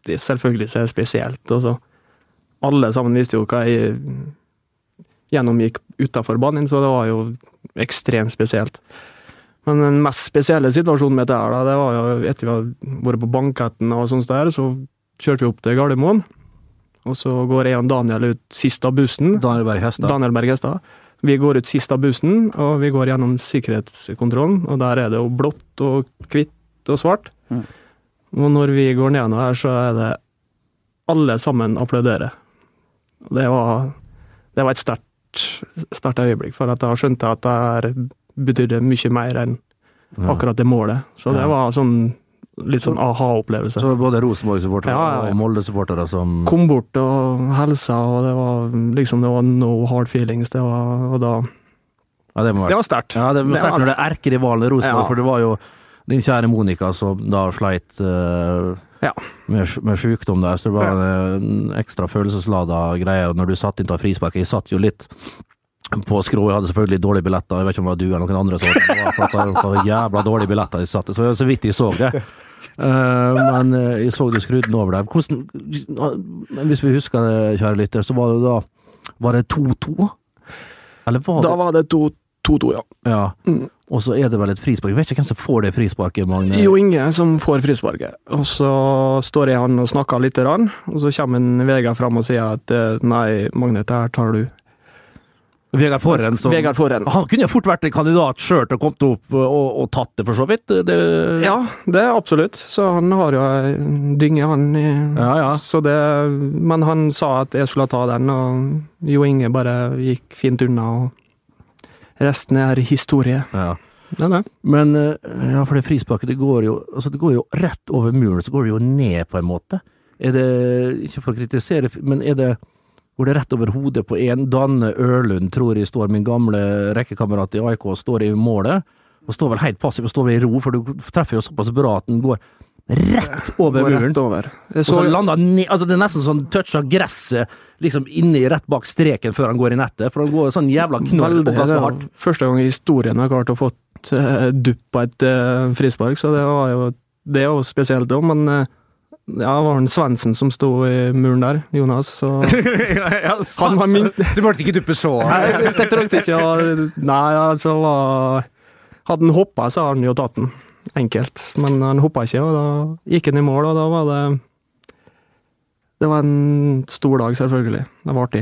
Speaker 1: det Selvfølgelig så det spesielt. Og så alle sammen visste jo hva jeg gjennomgikk utafor banen, så det var jo ekstremt spesielt. Men den mest spesielle situasjonen med dette her, da, det var jo etter vi hadde vært på banketten og sånt der, så kjørte vi opp til Gardermoen. Og så går jeg og Daniel ut sist av bussen.
Speaker 2: Daniel Berg Hestad.
Speaker 1: Vi går ut sist av bussen, og vi går gjennom sikkerhetskontrollen, og der er det jo blått og hvitt og svart.
Speaker 3: Mm.
Speaker 1: Og når vi går ned her, så er det alle sammen applauderer. Det var, det var et sterkt, øyeblikk, for at da skjønte jeg at det betydde mye mer enn akkurat det målet. Så det var sånn litt sånn aha-opplevelse.
Speaker 2: Så både Rosenborg-supportere
Speaker 1: Ja, ja, ja.
Speaker 2: og Molde-supportere som
Speaker 1: Kom bort og helsa, og det var liksom det var no hard feelings. Det var, og da
Speaker 2: Ja, det må
Speaker 1: Det var sterkt.
Speaker 2: Ja, det var sterkt når det er erkerivalen Rosenborg, for det var jo din kjære Monica som da sleit uh,
Speaker 1: Ja.
Speaker 2: med, med sykdom der, så det var en ekstra følelseslada greie. Og når du satt inn til frisparket jeg satt jo litt på skrå, jeg hadde selvfølgelig dårlige billetter, jeg vet ikke om det var du eller noen andre som det var, det var jævla dårlige billetter de satte, så, så vidt jeg så det. Uh, men eh, jeg så du skrudde den over der. Hvordan, men hvis vi husker det, kjære lytter, så var det da Var det 2-2? Eller var det
Speaker 1: Da var det 2-2, ja.
Speaker 2: ja.
Speaker 1: Mm.
Speaker 2: Og så er det vel et frispark. Jeg vet ikke hvem som får det frisparket, Magne.
Speaker 1: Jo Inge som får frisparket. Og så står jeg han og snakker litt, og så kommer en Vegard fram og sier at eh, nei, Magne, det her tar du.
Speaker 2: Vegard Forhen. som
Speaker 1: Vegard Forhen.
Speaker 2: Han kunne jo fort vært en kandidat sjøl til å kommet opp og, og tatt det, for så vidt. Det,
Speaker 1: Ja, det er absolutt. Så han har jo ei dynge, han. I,
Speaker 2: Ja, ja.
Speaker 1: Så det, men han sa at jeg skulle ta den, og Jo Inge bare gikk fint unna. og Resten er historie.
Speaker 2: ja.
Speaker 1: Nei, nei.
Speaker 2: Men eh, ja, for det frisparket, det går jo altså det går jo rett over muren, så går det jo ned, på en måte. Er det Ikke for å kritisere, men er det Går det rett over hodet på en? Danne Ørlund tror jeg står, min gamle rekkekamerat i AIK, står i målet. Og står vel helt passiv og står vel i ro, for du treffer jo såpass bra at den går rett over
Speaker 1: Går
Speaker 2: muren.
Speaker 1: rett over.
Speaker 2: Og så lander han ned, altså det er nesten sånn toucha gresset liksom inni rett bak streken før han går i nettet, for han går sånn jævla knoll på plass med hardt.
Speaker 1: første gang i historien jeg har klart å fått uh, dupp på et eh, frispark, så det var jo det er jo spesielt òg, men eh, ja, det var han Svendsen som sto i muren der, Jonas, så [laughs] Han var min
Speaker 3: Du måtte ikke duppe så
Speaker 1: Nei, jeg trengte ikke å Nei, altså var Hadde han hoppa, så hadde han jo tatt den. Enkelt. Men han hoppa ikke, og da gikk han i mål, og da var det Det var en stor dag, selvfølgelig. Det var artig.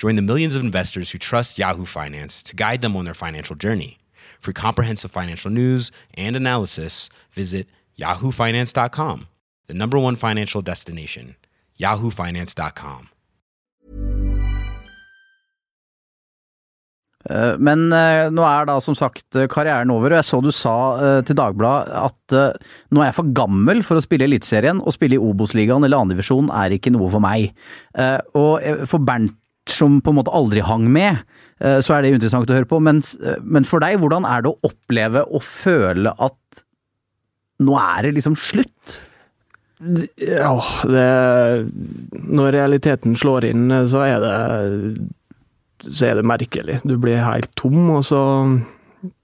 Speaker 4: Join the millions of investors who trust Yahoo Finance to guide them on their financial journey. For comprehensive financial news and analysis, visit yahoofinance.com, the number one financial destination, yahoofinance.com.
Speaker 3: Eh, Men eh, nå er da som sagt eh, karrieren over, og jeg så du sa til Dagbladet at nå er jeg for gammel for å spille Eliteserien, og spille i Obos-ligaen eller andredivisjon er ikke noe for meg. Og for Bernt som på en måte aldri hang med, eh, så er det interessant å høre på, men, men for deg, hvordan er det å oppleve og føle at nå er det liksom slutt?
Speaker 1: Ja, det Når realiteten slår inn, så er det så er det merkelig. Du blir helt tom, og så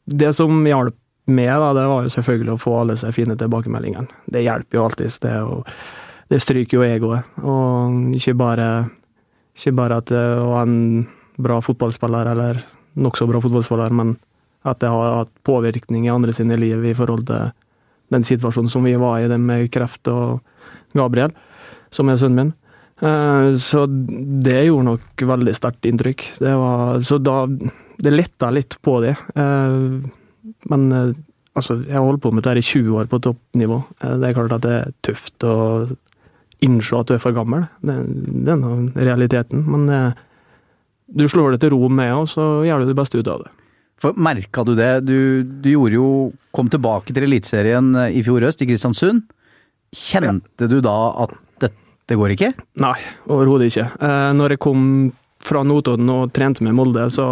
Speaker 1: Det som hjalp meg, da, det var jo selvfølgelig å få alle seg fine tilbakemeldingene. Det hjelper jo alltids, det. Og det stryker jo egoet. Og ikke bare, ikke bare at det var en bra fotballspiller, eller nokså bra fotballspiller, men at det har hatt påvirkning i andre sine liv i forhold til den situasjonen som vi var i, det med kreft og Gabriel, som er sønnen min. Eh, Så det gjorde nok veldig sterkt inntrykk. Det var, så da Det letta litt på det. Eh, Men eh, altså, jeg har holdt på med dette i 20 år på toppnivå. Eh, Det er klart at det er tøft å innse at du er for gammel. Det, det er nå realiteten. Men eh, du slår det til ro med, og så gjør du det beste ut av det.
Speaker 3: For Merka du det? Du, du gjorde jo Kom tilbake til Eliteserien eh, i fjor høst, i Kristiansund. Kjente du da at dette går ikke?
Speaker 1: Nei, overhodet ikke. Eh, når jeg kom fra Notodden og trente med Molde, så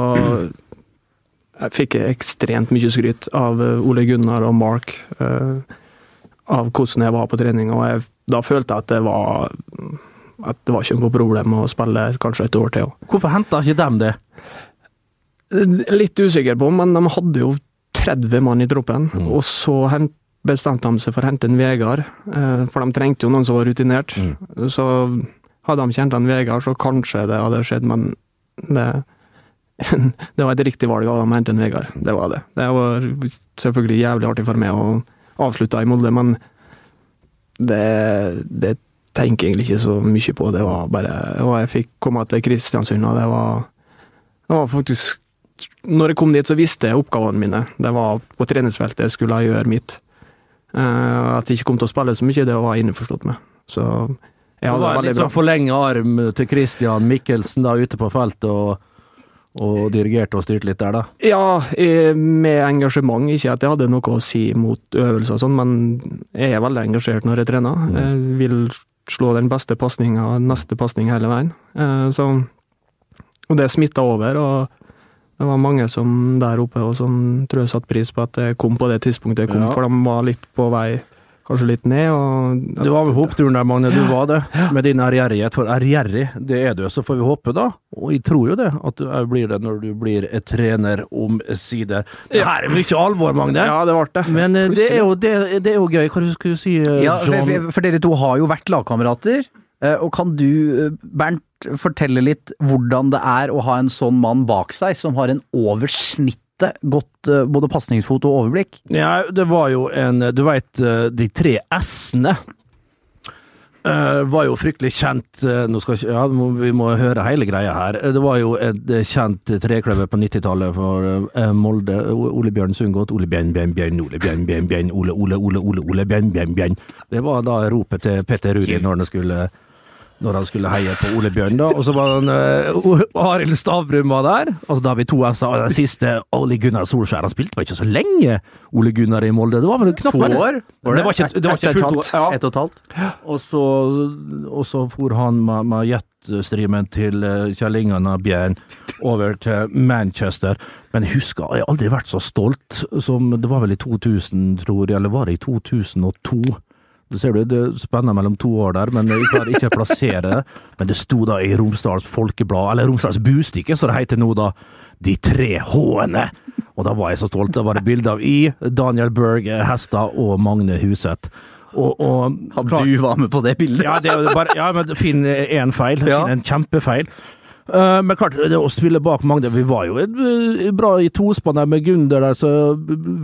Speaker 1: jeg fikk jeg ekstremt mye skryt av eh, Ole Gunnar og Mark. Eh, av hvordan jeg var på trening, og jeg, da følte jeg at det var at det var ikke noe problem å spille kanskje et år til.
Speaker 2: Hvorfor henta ikke dem det?
Speaker 1: Litt usikker på, men de hadde jo 30 mann i troppen,
Speaker 2: Mm.
Speaker 1: og så bestemte de seg for å hente en Vegard, eh, for de trengte jo noen som var rutinert.
Speaker 2: Mm.
Speaker 1: Så hadde de kjent en Vegard, så kanskje det hadde skjedd, men det, [laughs] det var et riktig valg av dem å hente en Vegard. Det var det. Det var selvfølgelig jævlig artig for meg å avslutte i Molde, men det, det tenker egentlig ikke så mye på. Det var bare Og jeg fikk komme til Kristiansund, og det var, det var faktisk Når jeg kom dit, så visste jeg oppgavene mine. Det var på treningsfeltet jeg skulle gjøre mitt. Eh, at jeg ikke kom til å spille så mye, det var jeg innforstått med. Så jeg
Speaker 2: Det var
Speaker 1: veldig
Speaker 2: litt
Speaker 1: bra.
Speaker 2: sånn forlenga arm til Christian Mikkelsen da ute på feltet og, og dirigerte og styrte litt der, da.
Speaker 1: Ja, eh, med engasjement. Ikke at jeg hadde noe å si mot øvelser og sånn, men jeg er veldig engasjert når jeg trener.
Speaker 2: Mm.
Speaker 1: Jeg vil slå den beste pasninga, neste pasning hele veien. Eh, Så, og det smitta over, og det var mange som der oppe og som tror jeg satte pris på at jeg kom på det tidspunktet jeg kom,
Speaker 2: Ja.
Speaker 1: for de var litt på vei kanskje litt ned. og
Speaker 2: Du var ved hoppturen der, Magne. Du var det. Med din ærgjerrighet. For ærgjerrig, det er du. Så får vi håpe, da. Og jeg tror jo det, at du blir det når du blir et trener omsider. Det her er mye alvor, Magne.
Speaker 1: Ja, det ble det.
Speaker 2: Men eh, det er, jo, det, det er jo gøy. Hva skulle du si, eh,
Speaker 3: Ja,
Speaker 2: John?
Speaker 3: for, dere to har jo vært lagkamerater. eh, Og kan du, Bernt, fortelle litt hvordan det er å ha en sånn mann bak seg, som har en over snittet godt eh, både pasningsfot og overblikk?
Speaker 2: Ja, det var jo en Du veit, de tre S-ene Uh, var jo fryktelig kjent uh, Nå skal ja, Vi må høre hele greia her. Det var jo et eh, kjent trekløver på 90-tallet for uh, Molde. Ole Bjørn Sundgodt. Ole Bjørn, Bjørn, Bjørn, Ole Bjørn, Bjørn, Bjørn, Ole, Ole, Ole, Ole, Ole Bjørn, Bjørn, Bjørn. Det var da ropet til Petter Rudi når han skulle når han skulle heie på Ole Bjørn, da. Og så var han uh, Arild Stavrum var der. Altså, da har vi to S-er. Og den siste, Ole Gunnar Solskjær, han spilte vel ikke så lenge, Ole Gunnar i Molde? Det var vel knapt
Speaker 3: To år? Var
Speaker 2: Det var ikke, det var ikke
Speaker 1: og et
Speaker 2: fullt år. Ja.
Speaker 3: Ett og et halvt?
Speaker 2: Og så, og så for han med, med jetstreamen til uh, Kjell Ingan Bjørn over til Manchester. Men jeg husker, jeg har aldri vært så stolt som Det var vel i 2000, tror jeg, eller var det i 2002? Du ser du, det spenner mellom to år der, men jeg klarer ikke å plassere det. Men det sto da i Romsdals Folkeblad, eller Romsdals Bustikke, som det heter nå, da. De tre H-ene! Og da var jeg så stolt. Da var det bilde av I, Daniel Berg, Hestad og Magne Huseth. Og, og
Speaker 3: Hadde
Speaker 2: klar,
Speaker 3: du var med på det bildet?
Speaker 2: Ja, det bare, ja men finn én feil.
Speaker 3: Ja.
Speaker 2: Finn en kjempefeil. Uh, men klart, det å spille bak Magne Vi var jo et, bra i tospann med Gunder der, så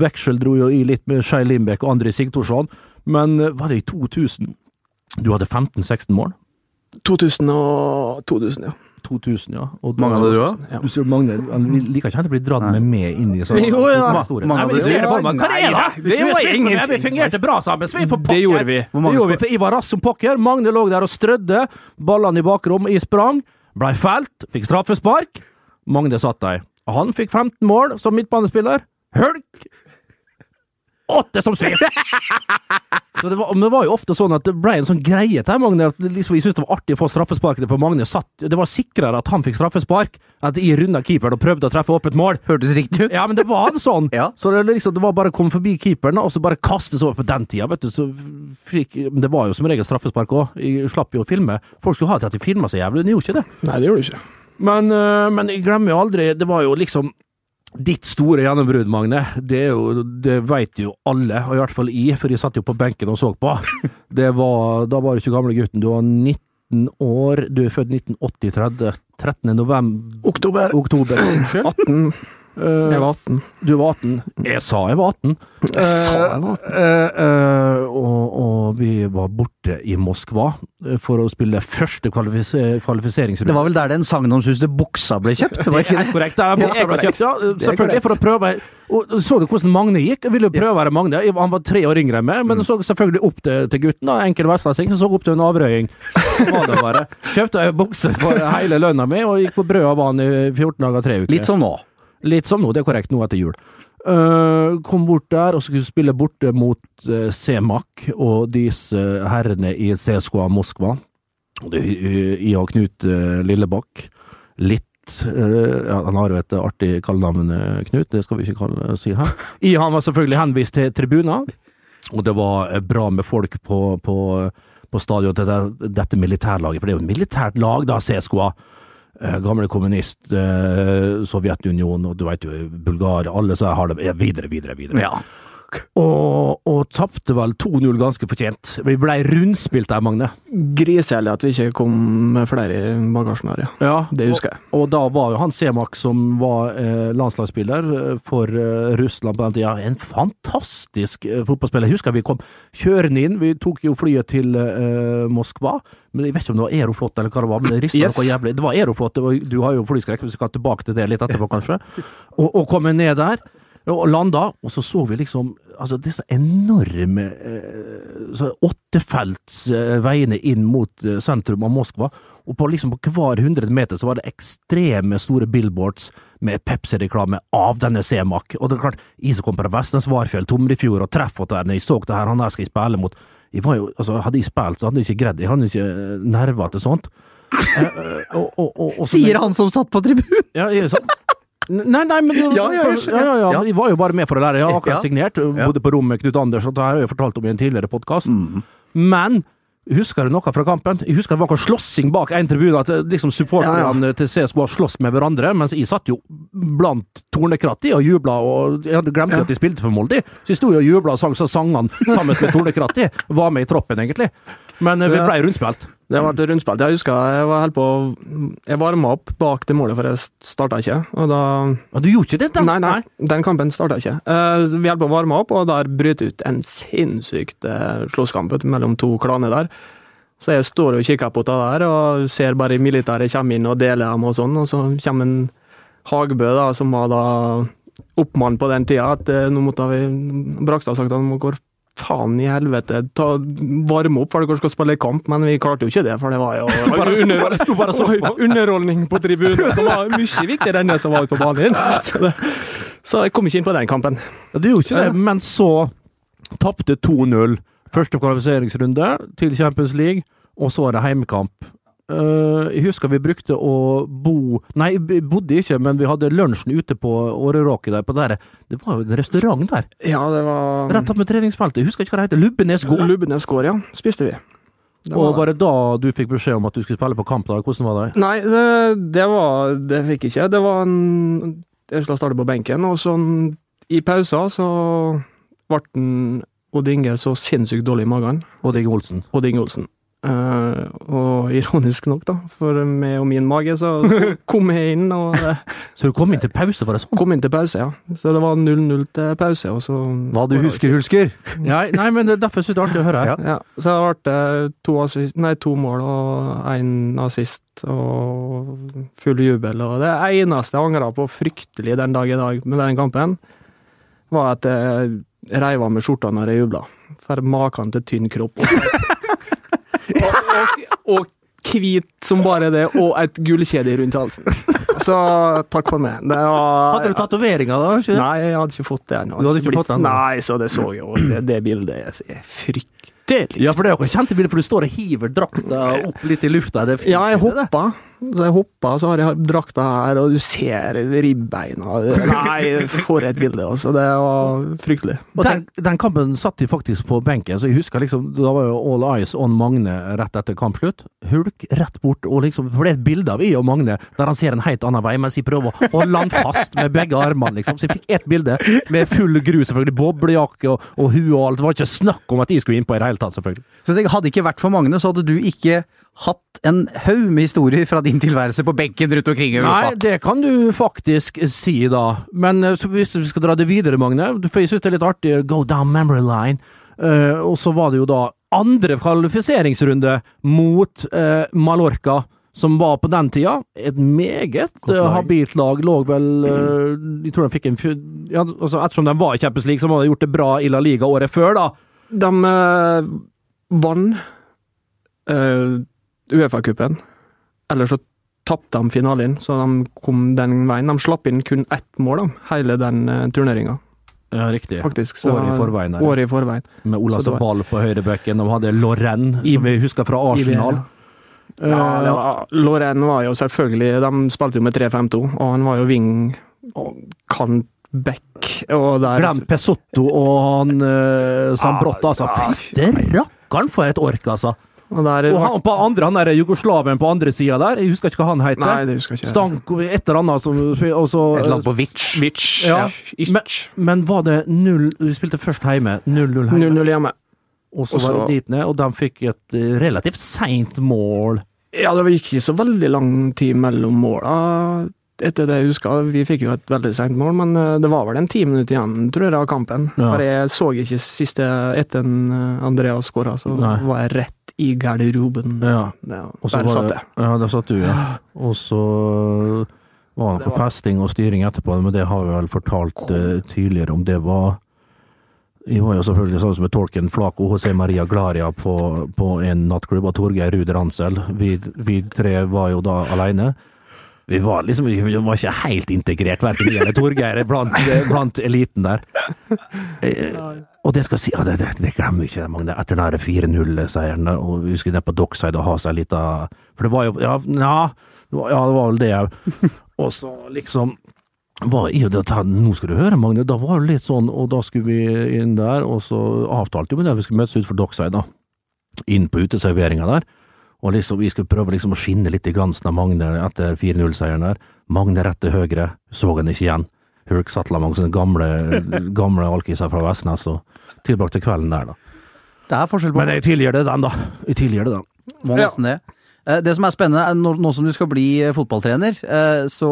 Speaker 2: Veksel dro jo i litt med Skei Lindbekk og André Sigthorsson. Men eh, var det i 2000? Du hadde 15-16 mål?
Speaker 1: 2000 og 2000, ja.
Speaker 2: 2000, ja. Og du,
Speaker 3: Mange hadde du òg?
Speaker 1: ja.
Speaker 2: Du ser Magne han liker ikke å bli dratt med med inn i sånn
Speaker 1: Jo, ja.
Speaker 3: Mange
Speaker 2: Nei, men
Speaker 3: hadde
Speaker 2: ser
Speaker 3: du?
Speaker 2: Hva er det, Vi
Speaker 1: ingenting.
Speaker 2: Vi fungerte bra sammen. Så vi får
Speaker 1: Det gjorde vi.
Speaker 3: Hvor mange
Speaker 2: det gjorde vi, for jeg var rask som pokker. Magne lå der og strødde. Ballene i bakrom. Jeg sprang. Blei felt. Fikk straffespark. Magne satt der. Han fikk 15 mål som midtbanespiller. Hølk! Åtte som! [laughs] Så det var, men det var jo ofte sånn at det ble en sånn greie til Magne. at Liksom, jeg syntes det var artig å få straffesparkene, for Magne satt Det var sikrere at han fikk straffespark, at jeg runda keeperen og prøvde å treffe åpent mål.
Speaker 3: Hørtes riktig ut.
Speaker 2: Ja, men det var sånn. [laughs]
Speaker 3: Ja.
Speaker 2: Så det, liksom, det var bare å komme forbi keeperen, og så bare kastes over på den tida, vet du. Så fikk, men det var jo som regel straffespark òg. Jeg slapp jo å filme. Folk skulle ha til at de filma så jævlig, de gjorde ikke det.
Speaker 1: Nei, det gjorde de ikke.
Speaker 2: Men, øh, men jeg glemmer jo aldri Det var jo liksom ditt store gjennombrudd, Magne. Det, jo, det vet jo alle, og i hvert fall jeg, for jeg satt jo på benken og så på. [laughs] Det var, da var du ikke gamle gutten. Du var 19 år. Du er født 1980, 30, 13. november
Speaker 1: Oktober
Speaker 2: Oktober. Unnskyld.
Speaker 1: 18.
Speaker 2: Eh,
Speaker 1: Jeg var 18.
Speaker 2: du var 18. Jeg sa jeg var 18.
Speaker 1: Jeg sa jeg var 18.
Speaker 2: Uh, uh, og, og vi var borte i Moskva eh, for å spille første kvalifis kvalifiseringsrunde.
Speaker 3: Det var vel der den sagnomsuste buksa ble kjøpt? Var
Speaker 2: det
Speaker 3: ikke
Speaker 2: er korrekt. Det er
Speaker 3: Ja,
Speaker 2: buksa ble kjøpt, ja. Selvfølgelig, for å prøve og Så du hvordan Magne gikk? Jeg ville jo prøve å være Magne. Han var tre år yngre enn meg, men så selvfølgelig opp til, til gutten. da. Enkel vestlending som så opp til en avrøying. Det. [laughs] Kjøpte ei bukse for hele lønna mi, og gikk på brød av vann i 14 dager, tre uker.
Speaker 3: Litt som nå.
Speaker 2: Litt som nå, det er korrekt, nå etter jul. Uh, kom bort der og skulle spille borte mot uh, Semak og disse herrene i CSKA Moskva. Det, jeg og Knut uh, Lillebakk. Litt eh, ja, Han har jo et artig kallenavn, eh, Knut, det skal vi ikke kalle, si her. [laughs] I han var selvfølgelig henvist til tribuner, og det var eh, bra med folk på, på, på stadion til det, dette militærlaget, for det er jo et militært lag, da, CSKA. Eh, gamle kommunist, eh, Sovjetunionen, og du veit jo, Bulgaria, alle så har det videre, videre, videre.
Speaker 3: Ja.
Speaker 2: Og, og tapte vel 2-0 ganske fortjent. Vi blei rundspilt der, Magne.
Speaker 1: Griselig at vi ikke kom med flere i bagasjen her, ja.
Speaker 2: Ja,
Speaker 1: Det husker jeg.
Speaker 2: Og, og da var jo han Semak, som var eh, landslagsspiller eh, for eh, Russland på den tida, en fantastisk eh, fotballspiller. Jeg husker vi kom kjørende inn, vi tok jo flyet til eh, Moskva. Men Jeg vet ikke om det var Aeroflot eller hva det var, men det rista
Speaker 1: Yes.
Speaker 2: noe jævlig. Det var Aeroflot, du har jo flyskrekk, vi skal tilbake til det litt etterpå, kanskje. [laughs] Og, og komme ned der. Og landa, og så så vi liksom altså disse enorme eh, åttefeltsveiene eh, inn mot eh, sentrum av Moskva. Og på liksom på hver hundre meter så var det ekstreme store billboards med Pepsi-reklame av denne Semak. Og det er klart, jeg som kom fra Vestnes Varfjell, Tomrefjord og Treffot der, når jeg så det her, han her skal jeg spille mot jeg var jo, altså Hadde jeg spilt, så hadde jeg ikke greid. Jeg hadde ikke eh, nerver til sånt. Eh, og, og, og,
Speaker 3: Sier han som satt på tribunen!
Speaker 2: ja, det sant? Nei, nei, men
Speaker 3: Ja, ja, ja.
Speaker 2: Jeg var jo bare med for å lære. Jeg har akkurat signert. Bodde på rom med Knut Anders, og det har jeg fortalt om i en tidligere podkast.
Speaker 3: Mm.
Speaker 2: Men husker du noe fra kampen? Jeg husker det var noe slåssing bak en tribune. At eh, liksom supporterne til CSK sloss med hverandre. Mens jeg satt jo blant Tornekrat i og jubla, og jeg hadde glemt
Speaker 1: Ja.
Speaker 2: at de spilte for Molde. Så jeg sto og jubla og sang så sangene sammen med Tornekrat i. Var med i troppen, egentlig. Men eh, vi ble rundspilt.
Speaker 1: Det ble rundspilt. Jeg husker jeg var helt på Jeg varma opp bak det målet, for jeg starta ikke. Og da
Speaker 2: Og du gjorde ikke det? da?
Speaker 1: Nei, nei, den kampen starta ikke. Eh, vi holdt på å varme opp, og der bryter ut en sinnssykt uh, slåsskamp mellom to klaner der. Så jeg står og kikker på det der, og ser bare militæret komme inn og dele dem og sånn, og så kommer en Hagebø, da, som var da oppmann på den tida, at eh, nå måtte vi Brakstad sagt at han må gå faen i helvete, ta, varme opp for dere skal spille kamp, men vi klarte jo ikke det, for det var jo
Speaker 2: bare-
Speaker 1: under,
Speaker 2: bare- sto bare så på.
Speaker 1: underholdning på tribunen, som var mye viktigere enn det som var ute på banen. Så, det, så jeg kom ikke inn på den kampen.
Speaker 2: Ja, Det gjorde ikke det, men så tapte 2-0 første kvalifiseringsrunde til Champions League, og så var det heimekamp. Eh, jeg husker vi brukte å bo Nei, bodde ikke, men vi hadde lunsjen ute på Åreråket der. På der. Det var jo en restaurant der,
Speaker 1: Ja, det var
Speaker 2: rett opp med treningsfeltet. Jeg husker ikke hva det heter. Lubbenes gård.
Speaker 1: Lubbenes gård, ja. Spiste vi. Det
Speaker 2: Og
Speaker 1: var
Speaker 2: var det da du fikk beskjed om at du skulle spille på kamp? da? Hvordan var det?
Speaker 1: Nei, det, det var Det fikk jeg ikke. Det var en Jeg skulle starte på benken, og sånn i pausa så ble Odd Inge så sinnssykt dårlig i magen.
Speaker 2: Odd Inge Olsen.
Speaker 1: Odd Inge Olsen. Eh, og ironisk nok, da, for meg og min mage, så [laughs] kom jeg inn og uh,
Speaker 2: Så du kom inn til pause, var det sånn?
Speaker 1: kom inn til pause, ja. Så det var 0-0 til pause, og så
Speaker 3: Hva du husker, husker!
Speaker 2: Ja, nei, men er derfor synes jeg det er artig å høre.
Speaker 1: Ja, så det ble to, assist, nei, to mål og én assist og full jubel. Og det eneste jeg angra på fryktelig den dag i dag med den kampen, var at jeg reiv av meg skjorta når jeg jubla. For maken til tynn kropp. [laughs] Og, og, og hvit som bare det, og et gullkjede rundt halsen. Så takk for meg. Det var,
Speaker 2: Hadde du tatoveringer da? ikke?
Speaker 1: Nei, jeg hadde ikke fått det ennå.
Speaker 2: Du hadde ikke fått den?
Speaker 1: Nei, så det så jeg jo. Det, det bildet er- fryktelig.
Speaker 2: Ja, for det er jo kjente bilder, for du står og hiver drakta opp litt i lufta.
Speaker 1: Ja, jeg hoppa. Så jeg hoppa, så har jeg drakta her, og du ser ribbeina. Nei, for et bilde, altså. Det var fryktelig.
Speaker 2: Og den, den kampen satt de faktisk på benken, så jeg husker liksom, da var jo all eyes on Magne rett etter kampslutt. Hulk rett bort, og liksom, for det er et bilde av I og Magne der han ser en helt annen vei, mens jeg prøver å holde han fast med begge armene, liksom. Så jeg fikk ett bilde med full gru, selvfølgelig, boblejakke og, og hue og alt. Det var ikke snakk om at jeg skulle innpå i det hele tatt, selvfølgelig.
Speaker 3: Så jeg Hadde det ikke vært for Magne, så hadde du ikke hatt en haug med historier fra din tilværelse på benken rundt omkring i Europa.
Speaker 2: Nei, det kan du faktisk si, da. Men eh, så hvis vi skal dra det videre, Magne, for jeg syns det er litt artig Go down memory line. Uh, og så var det jo da andre kvalifiseringsrunde mot uh, Mallorca, som var på den tida et meget eh,
Speaker 3: lag.
Speaker 2: habilt lag. Lå vel eh, Jeg tror de fikk en ja, altså Ettersom de var i Champions League, så må de ha gjort det bra i La Liga året før, da.
Speaker 1: De eh, vant uh, Uefa-cupen. Eller så tapte de finalen, så de kom den veien. De slapp inn kun ett mål, da, hele den uh, turneringa,
Speaker 2: Ja, riktig.
Speaker 1: faktisk. Så,
Speaker 2: Året i forveien der.
Speaker 1: Året i forveien.
Speaker 2: Med Ola
Speaker 1: Så
Speaker 2: Sabal på høyrebekken, De hadde Lorraine,
Speaker 1: I-
Speaker 2: som vi husker fra Arsenal.
Speaker 1: Ja, det var, Lorraine var jo selvfølgelig De spilte jo med 3-5-2, og han var jo wing og kant back. Og der
Speaker 2: Glem Pesotto og han uh, Sambrott, altså.
Speaker 1: Ja,
Speaker 2: Fytte rakkeren for et ork, altså!
Speaker 1: Og der
Speaker 2: Og han på andre, han der jugoslaven på andre sida der, jeg husker ikke hva han heter.
Speaker 1: Nei, det husker jeg ikke.
Speaker 2: Stanko, et eller annet som og så,
Speaker 3: Et eller annet på Witch.
Speaker 1: Witch.
Speaker 2: Ja.
Speaker 1: ja.
Speaker 2: Men, men var det null Vi spilte først hjemme. 0-0 hjemme.
Speaker 1: 0-0 hjemme.
Speaker 2: Og så var det dit ned, og de fikk et eh, relativt seint mål.
Speaker 1: Ja, det gikk ikke så veldig lang tid mellom måla. Etter det jeg husker, vi fikk jo et veldig sent mål, men eh, det var vel en ti minutter igjen, tror jeg, av kampen.
Speaker 2: Ja.
Speaker 1: For jeg så ikke siste etter eh, Andreas skåra, så
Speaker 2: Nei.
Speaker 1: var jeg rett i garderoben.
Speaker 2: Ja.
Speaker 1: Ja, der satt jeg.
Speaker 2: Ja, der satt du, ja. [gasps] Og så var det noe festing og styring etterpå, men det har vi vel fortalt uh, tidligere om. Det var Jeg var jo selvfølgelig sånn som med tolken Flak og Maria Glaria på, på en nattklubb, av Torgeir Ruud Ransel. Vi, vi tre var jo da aleine. Vi var liksom vi var ikke helt integrert, verken jeg eller Torgeir, blant, blant eliten der. Eh, og det skal si, ja, det, det, det glemmer ikke, Magne. Etter den der 4-0-seieren, og vi skulle ned på Dockside og ha seg litt av For det var jo Ja, ja, det var, ja, det var vel det òg. Og så liksom var i det Nå skal du høre, Magne. Da var det litt sånn, og da skulle vi inn der, og så avtalte vi det, vi skulle møtes ut for Dockside, da. Inn på uteserveringa der. Og liksom, vi skulle prøve liksom å skinne litt i glansen av Magne etter 4-0-seieren der. Magne rett til høyre, så han ikke igjen. Hulk med sånne gamle, [laughs] gamle alkiser fra Vestnes og tilbrakte kvelden der, da.
Speaker 3: Det er forskjell på
Speaker 2: Men jeg tilgir det den, da. Jeg tilgir det den.
Speaker 3: Må nesten det. Eh, Det som er spennende, er nå, som du skal bli eh, fotballtrener, eh, så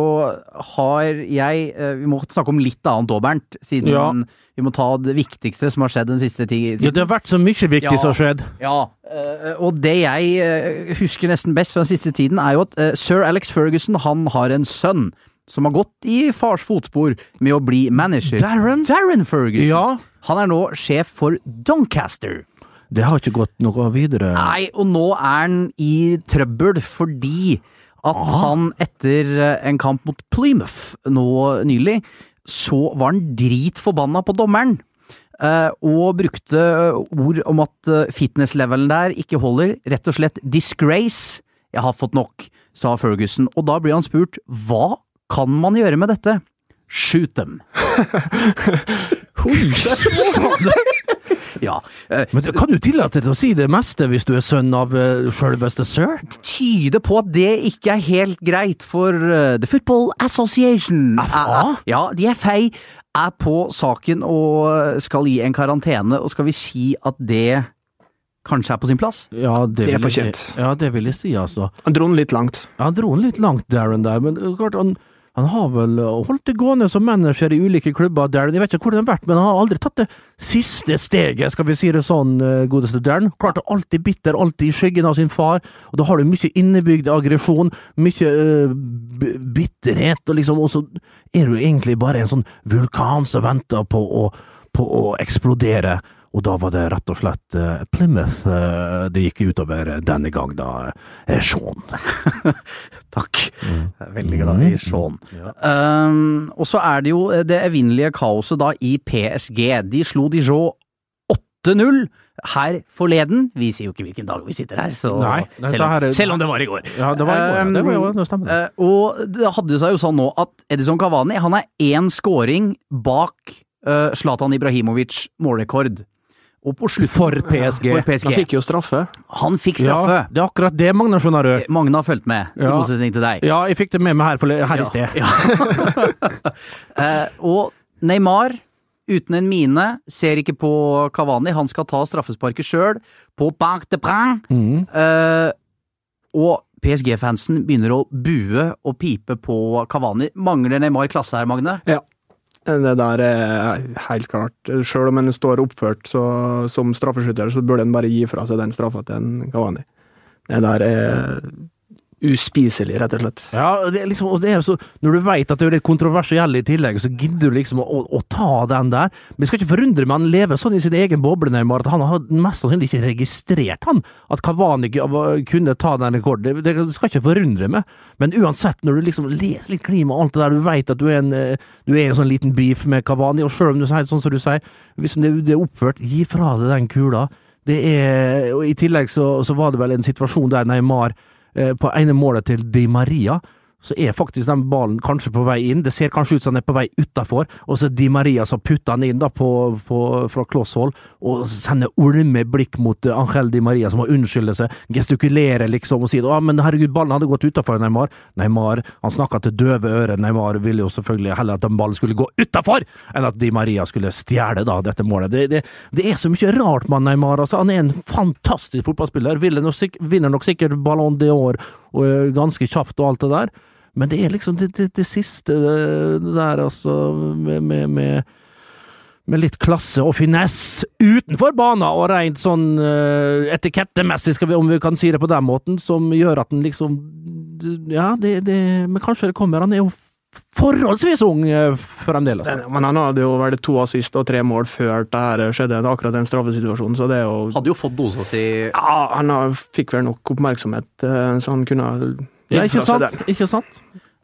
Speaker 3: har jeg eh, Vi må snakke om litt annet òg, Bernt. Siden
Speaker 2: Ja.
Speaker 3: vi må ta det viktigste som har skjedd den siste tiden.
Speaker 2: Ja, det har vært så mye viktig
Speaker 3: Ja.
Speaker 2: som har skjedd.
Speaker 3: Ja, eh, og det jeg eh, husker nesten best fra den siste tiden, er jo at eh, sir Alex Ferguson han har en sønn som har gått i fars fotspor med å bli manager.
Speaker 2: Darren?
Speaker 3: Darren Ferguson.
Speaker 2: Ja.
Speaker 3: Han er nå sjef for Doncaster.
Speaker 2: Det har ikke gått noe videre.
Speaker 3: Nei, og nå er han i trøbbel fordi at han etter eh, en kamp mot Plymouth nå nylig, så var han dritforbanna på dommeren. eh, og brukte ord om at eh, fitness-levelen der ikke holder. Rett og slett disgrace. Jeg har fått nok, sa Ferguson. Og da blir han spurt hva kan man gjøre med dette? Shoot them. [laughs] [laughs] Ja. eh,
Speaker 2: Men kan du tillate deg å si det meste hvis du er sønn av uh, sjølveste sir?
Speaker 3: tyder på at det ikke er helt greit, for uh, The Football Association
Speaker 2: FA?
Speaker 3: er- Ja, de er fei, er på saken og skal gi en karantene, og skal vi si at det kanskje er på sin plass?
Speaker 2: Ja, det,
Speaker 1: Det er
Speaker 2: vil jeg-
Speaker 1: fortjent.
Speaker 2: Ja, det vil jeg si, altså.
Speaker 1: Han dro den litt langt.
Speaker 2: Ja, Han dro den litt langt, Darren, der, men klart han, han har vel holdt det gående som manager i ulike klubber, Darren. Jeg vet ikke hvor det har vært, men han har aldri tatt det siste steget, skal vi si det sånn, uh, godeste Darren. Klart alltid bitter, alltid i skyggen av sin far, og da har du mye innebygd aggresjon, mye b- bitterhet, og liksom, og så er du egentlig bare en sånn vulkan som venter på å, på å eksplodere. Og da var det rett og slett eh, Plymouth eh, det gikk utover denne gang, da. eh, Sean. [laughs]
Speaker 3: Takk. Veldig glad i Sean. Um, og så er det jo det evinnelige kaoset da i PSG. De slo Dijon 8-0 her forleden. Vi sier jo ikke hvilken dag vi sitter her, så
Speaker 2: Nei,
Speaker 3: selv, om,
Speaker 2: er-
Speaker 3: selv om det var i går.
Speaker 2: Ja, det var i går. ja. Det var jo, det stemmer.
Speaker 3: Uh, og det hadde seg jo sånn nå at Edison Cavani han er én scoring bak Zlatan Ibrahimovic målrekord. Og på slutten
Speaker 2: For PSG.
Speaker 3: For PSG.
Speaker 1: Han fikk jo straffe.
Speaker 3: Han fikk straffe.
Speaker 2: Ja, det er akkurat det, Magne, skjønner
Speaker 3: Magna har fulgt med, i
Speaker 2: Ja.
Speaker 3: motsetning til deg.
Speaker 2: Ja, jeg fikk det med meg her, for, her i sted. [laughs]
Speaker 3: Eh, og Neymar, uten en mine, ser ikke på Cavani. Han skal ta straffesparket sjøl, på Parc de Prin.
Speaker 2: Mm.
Speaker 3: Eh, og PSG-fansen begynner å bue og pipe på Cavani. Mangler Neymar klasse her, Magne?
Speaker 1: Det der er helt klart. Selv om en står oppført så, som straffeskytter, så burde en bare gi fra seg den straffa til en Kavani. Det der er uspiselig, rett og slett.
Speaker 2: Ja, det er liksom, og det er så, Når du veit at det er litt kontroversiell i tillegg, så gidder du liksom å, å ta den der. Men jeg skal ikke forundre meg, han lever sånn i sin egen boble, Neymar, at han har mest sannsynlig ikke registrert han, at Kavani kunne ta den rekorden. Det, det skal ikke forundre meg. Men uansett, når du liksom leser litt klima og alt det der, du veit at du er en eh, du er en sånn liten beef med Kavani, og sjøl om du sier sånn som du sier, hvis det, det er oppført, gi fra deg den kula. Det er, og I tillegg så, så var det vel en situasjon der Neymar på ene målet til Di Maria, så er faktisk den ballen kanskje på vei inn. Det ser kanskje ut som den er på vei utafor, og så er Di Maria som putter den inn da på, på, fra klosshold, og sender olme blikk mot eh, Angel Di Maria, som må unnskylde seg, gestikulerer liksom og sier at men herregud, ballen hadde gått utafor, Neymar. Neymar, han snakka til døve ører. Neymar ville jo selvfølgelig heller at den ballen skulle gå utafor, enn at Di Maria skulle stjele dette målet. Det, det, det er så mye rart med Neymar. altså Han er en fantastisk fotballspiller. Vinner nok sikkert Ballon d'Or og er ganske kjapt og alt det der. Men det er liksom det, det, det siste det der, altså, med, med, med, med litt klasse og finesse utenfor banen, og rent sånn uh, etikettemessig, vi, om vi kan si det på den måten, som gjør at den liksom Ja, det Men kanskje det kommer. Han er jo forholdsvis ung eh, fremdeles.
Speaker 1: Men han hadde jo vært to assist og tre mål før det her skjedde, akkurat den straffesituasjonen, så det er jo
Speaker 3: Hadde jo fått dosa si
Speaker 1: Ja, han har, fikk vel nok oppmerksomhet, eh, så han kunne
Speaker 2: Ja, ikke sant? Ikke sant?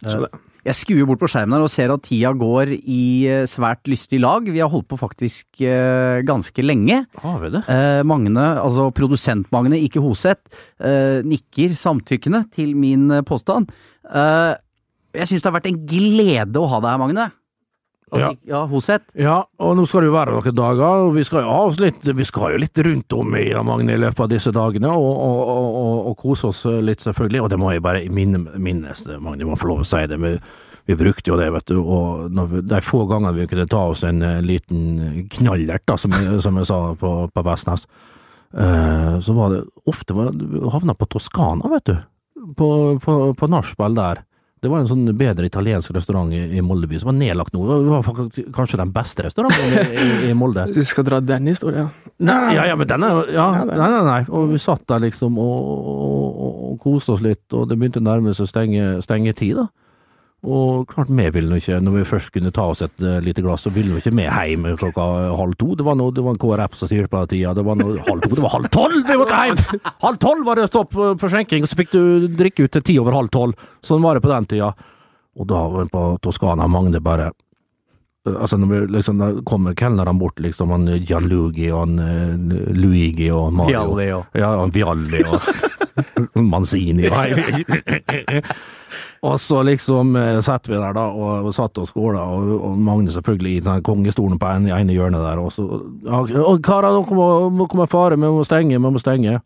Speaker 1: Så det.
Speaker 3: Jeg skuer bort på skjermen her og ser at tida går i eh, svært lystig lag. Vi har holdt på faktisk ganske lenge.
Speaker 2: Har vi det?
Speaker 3: Magne, altså produsent Magne, ikke Hoseth, nikker samtykkende til min påstand. Eh, jeg syns det har vært en glede å ha deg her, Magne. Altså,
Speaker 2: Ja.
Speaker 3: ja, Hoseth.
Speaker 2: Ja, og nå skal det jo være noen dager, og vi skal jo ha oss litt, vi skal jo litt rundt om i Magne i løpet av disse dagene, og, og, og, og, kose oss litt selvfølgelig, og det må jeg bare minne, minnes, Magne, må få lov å si det, vi, vi brukte jo det, vet du, og vi, de få gangene vi kunne ta oss en eh, liten knallert, da, som, [laughs] som jeg sa på, på Vestnes, uh, så var det ofte, var, havna på Toskana, vet du, på, på, på nachspiel der. Det var en sånn bedre italiensk restaurant i, Moldeby som var nedlagt nå. Det var faktisk kanskje den beste restauranten i, i, Molde. [laughs]
Speaker 1: Du skal dra den historien?
Speaker 2: Nei, ja, ja, men den er jo ja,
Speaker 1: Ja,
Speaker 2: Nei, nei, nei. Og vi satt der liksom og, og, og, og koste oss litt, og det begynte å nærme seg stenge, stengetid, da. Og klart, vi ville ikke, når vi først kunne ta oss et eh, lite glass, så ville vi ikke med hjem klokka halv to. Det var noe, det var en KrF som styrte på den tida. Det var noe, halv to, det var halv tolv vi måtte hjem! Halv tolv var det stopp for skjenking, og så fikk du drikke ut til ti over halv tolv. Sånn var det på den tida. Og da var vi på Toskana, Magne bare Altså, når vi liksom, da kommer kelnerne bort, liksom, han Gianluigi og han eh, Luigi og Mario.
Speaker 3: Vialli og-
Speaker 2: Ja, han Vialli og [laughs] Manzini og [laughs] Og så liksom eh, satt vi der, da, og, og satt og skåla, og, og Magne selvfølgelig i den kongestolen på en, ene hjørnet der, og så ja, og Karer, nå kommer, må fare, vi må stenge, vi må stenge.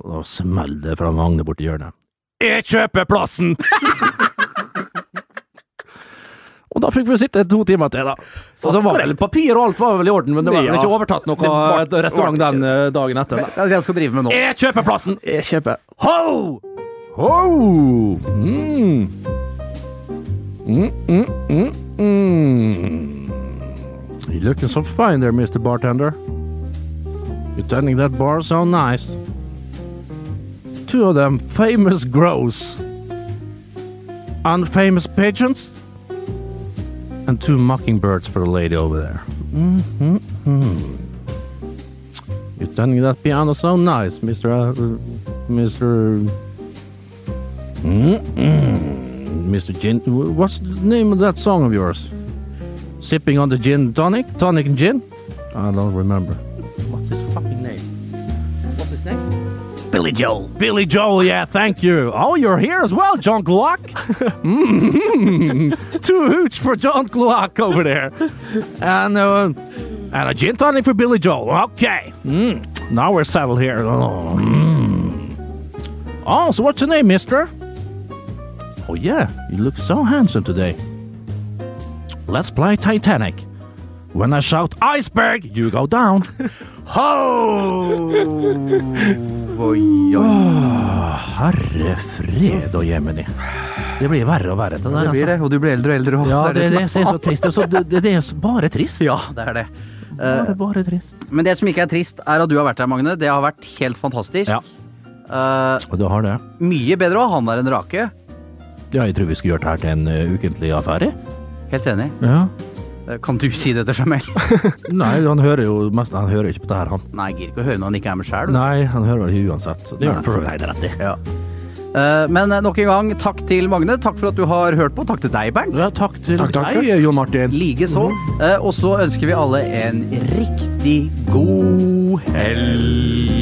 Speaker 2: Og da smeller det fra Magne borti hjørnet. Jeg kjøper plassen! [laughs] og da fikk vi sitte to timer til, da. Og så var vel papir og alt var vel i orden, men det var vel ikke overtatt noe
Speaker 1: var-
Speaker 2: restaurant den eh, dagen etter. Da.
Speaker 3: Jeg skal drive med nå.
Speaker 2: Jeg kjøper plassen!
Speaker 1: Jeg kjøper.
Speaker 2: Ho! Ho! Mm. Mm, mm, mm, mm. You're looking so fine there, Mr. Bartender. You're tending that bar so nice. Two of them famous grows. Unfamous pigeons. And two mockingbirds for the lady over there. Mm-hmm. You're tending that piano so nice, Mr. Uh, Mr. Mm-mm. Mr. Gin. What's the name of that song of yours? Sipping on the gin tonic? Tonic and gin? I don't remember. What's his fucking name? What's his name? Billy Joel. Billy Joel, yeah, thank you. Oh, you're here as well, John Glock. [laughs] mm Two hooch for John Glock over there. And, uh, and a gin tonic for Billy Joel. Okay. Mm. Now we're settled here. Oh, mm. oh, so what's your name, mister? Oh, yeah, you look so handsome today. Let's play Titanic. When I shout iceberg, you go down. [laughs] Ho!
Speaker 3: Oi, oi.
Speaker 2: Herre fred og jemini. Det blir verre og verre, det der,
Speaker 3: Det blir det, og du blir eldre og eldre. og
Speaker 2: Ja, det,
Speaker 3: som
Speaker 2: det, er så trist. Det, er så, det, det er bare trist.
Speaker 3: Ja, det er det.
Speaker 2: Bare, bare trist.
Speaker 3: Men det som ikke er trist, er at du har vært her, Magne. Det har vært helt fantastisk.
Speaker 2: Ja.
Speaker 3: Uh,
Speaker 2: Og du har det.
Speaker 3: mye bedre å ha han der enn Rake.
Speaker 2: Ja, jeg tror vi skulle gjort det her til en uh, ukentlig affære.
Speaker 3: Helt enig.
Speaker 2: Ja.
Speaker 3: Eh, Kan du si det til Jamel? [laughs]
Speaker 2: Nei, han hører jo mest, han hører ikke på det her, han.
Speaker 3: Nei, jeg gidder ikke å høre når han ikke er med sjøl.
Speaker 2: Nei, han hører vel ikke uansett. Det gjør han for så vidt rett i.
Speaker 3: Ja. Eh, Men nok en gang, takk til Magne. Takk for at du har hørt på. Takk til deg, Bernt.
Speaker 2: Ja, takk til
Speaker 1: Takk, takk.
Speaker 2: deg, Jon Martin.
Speaker 3: Likeså. Eh, Og så ønsker vi alle en riktig god helg.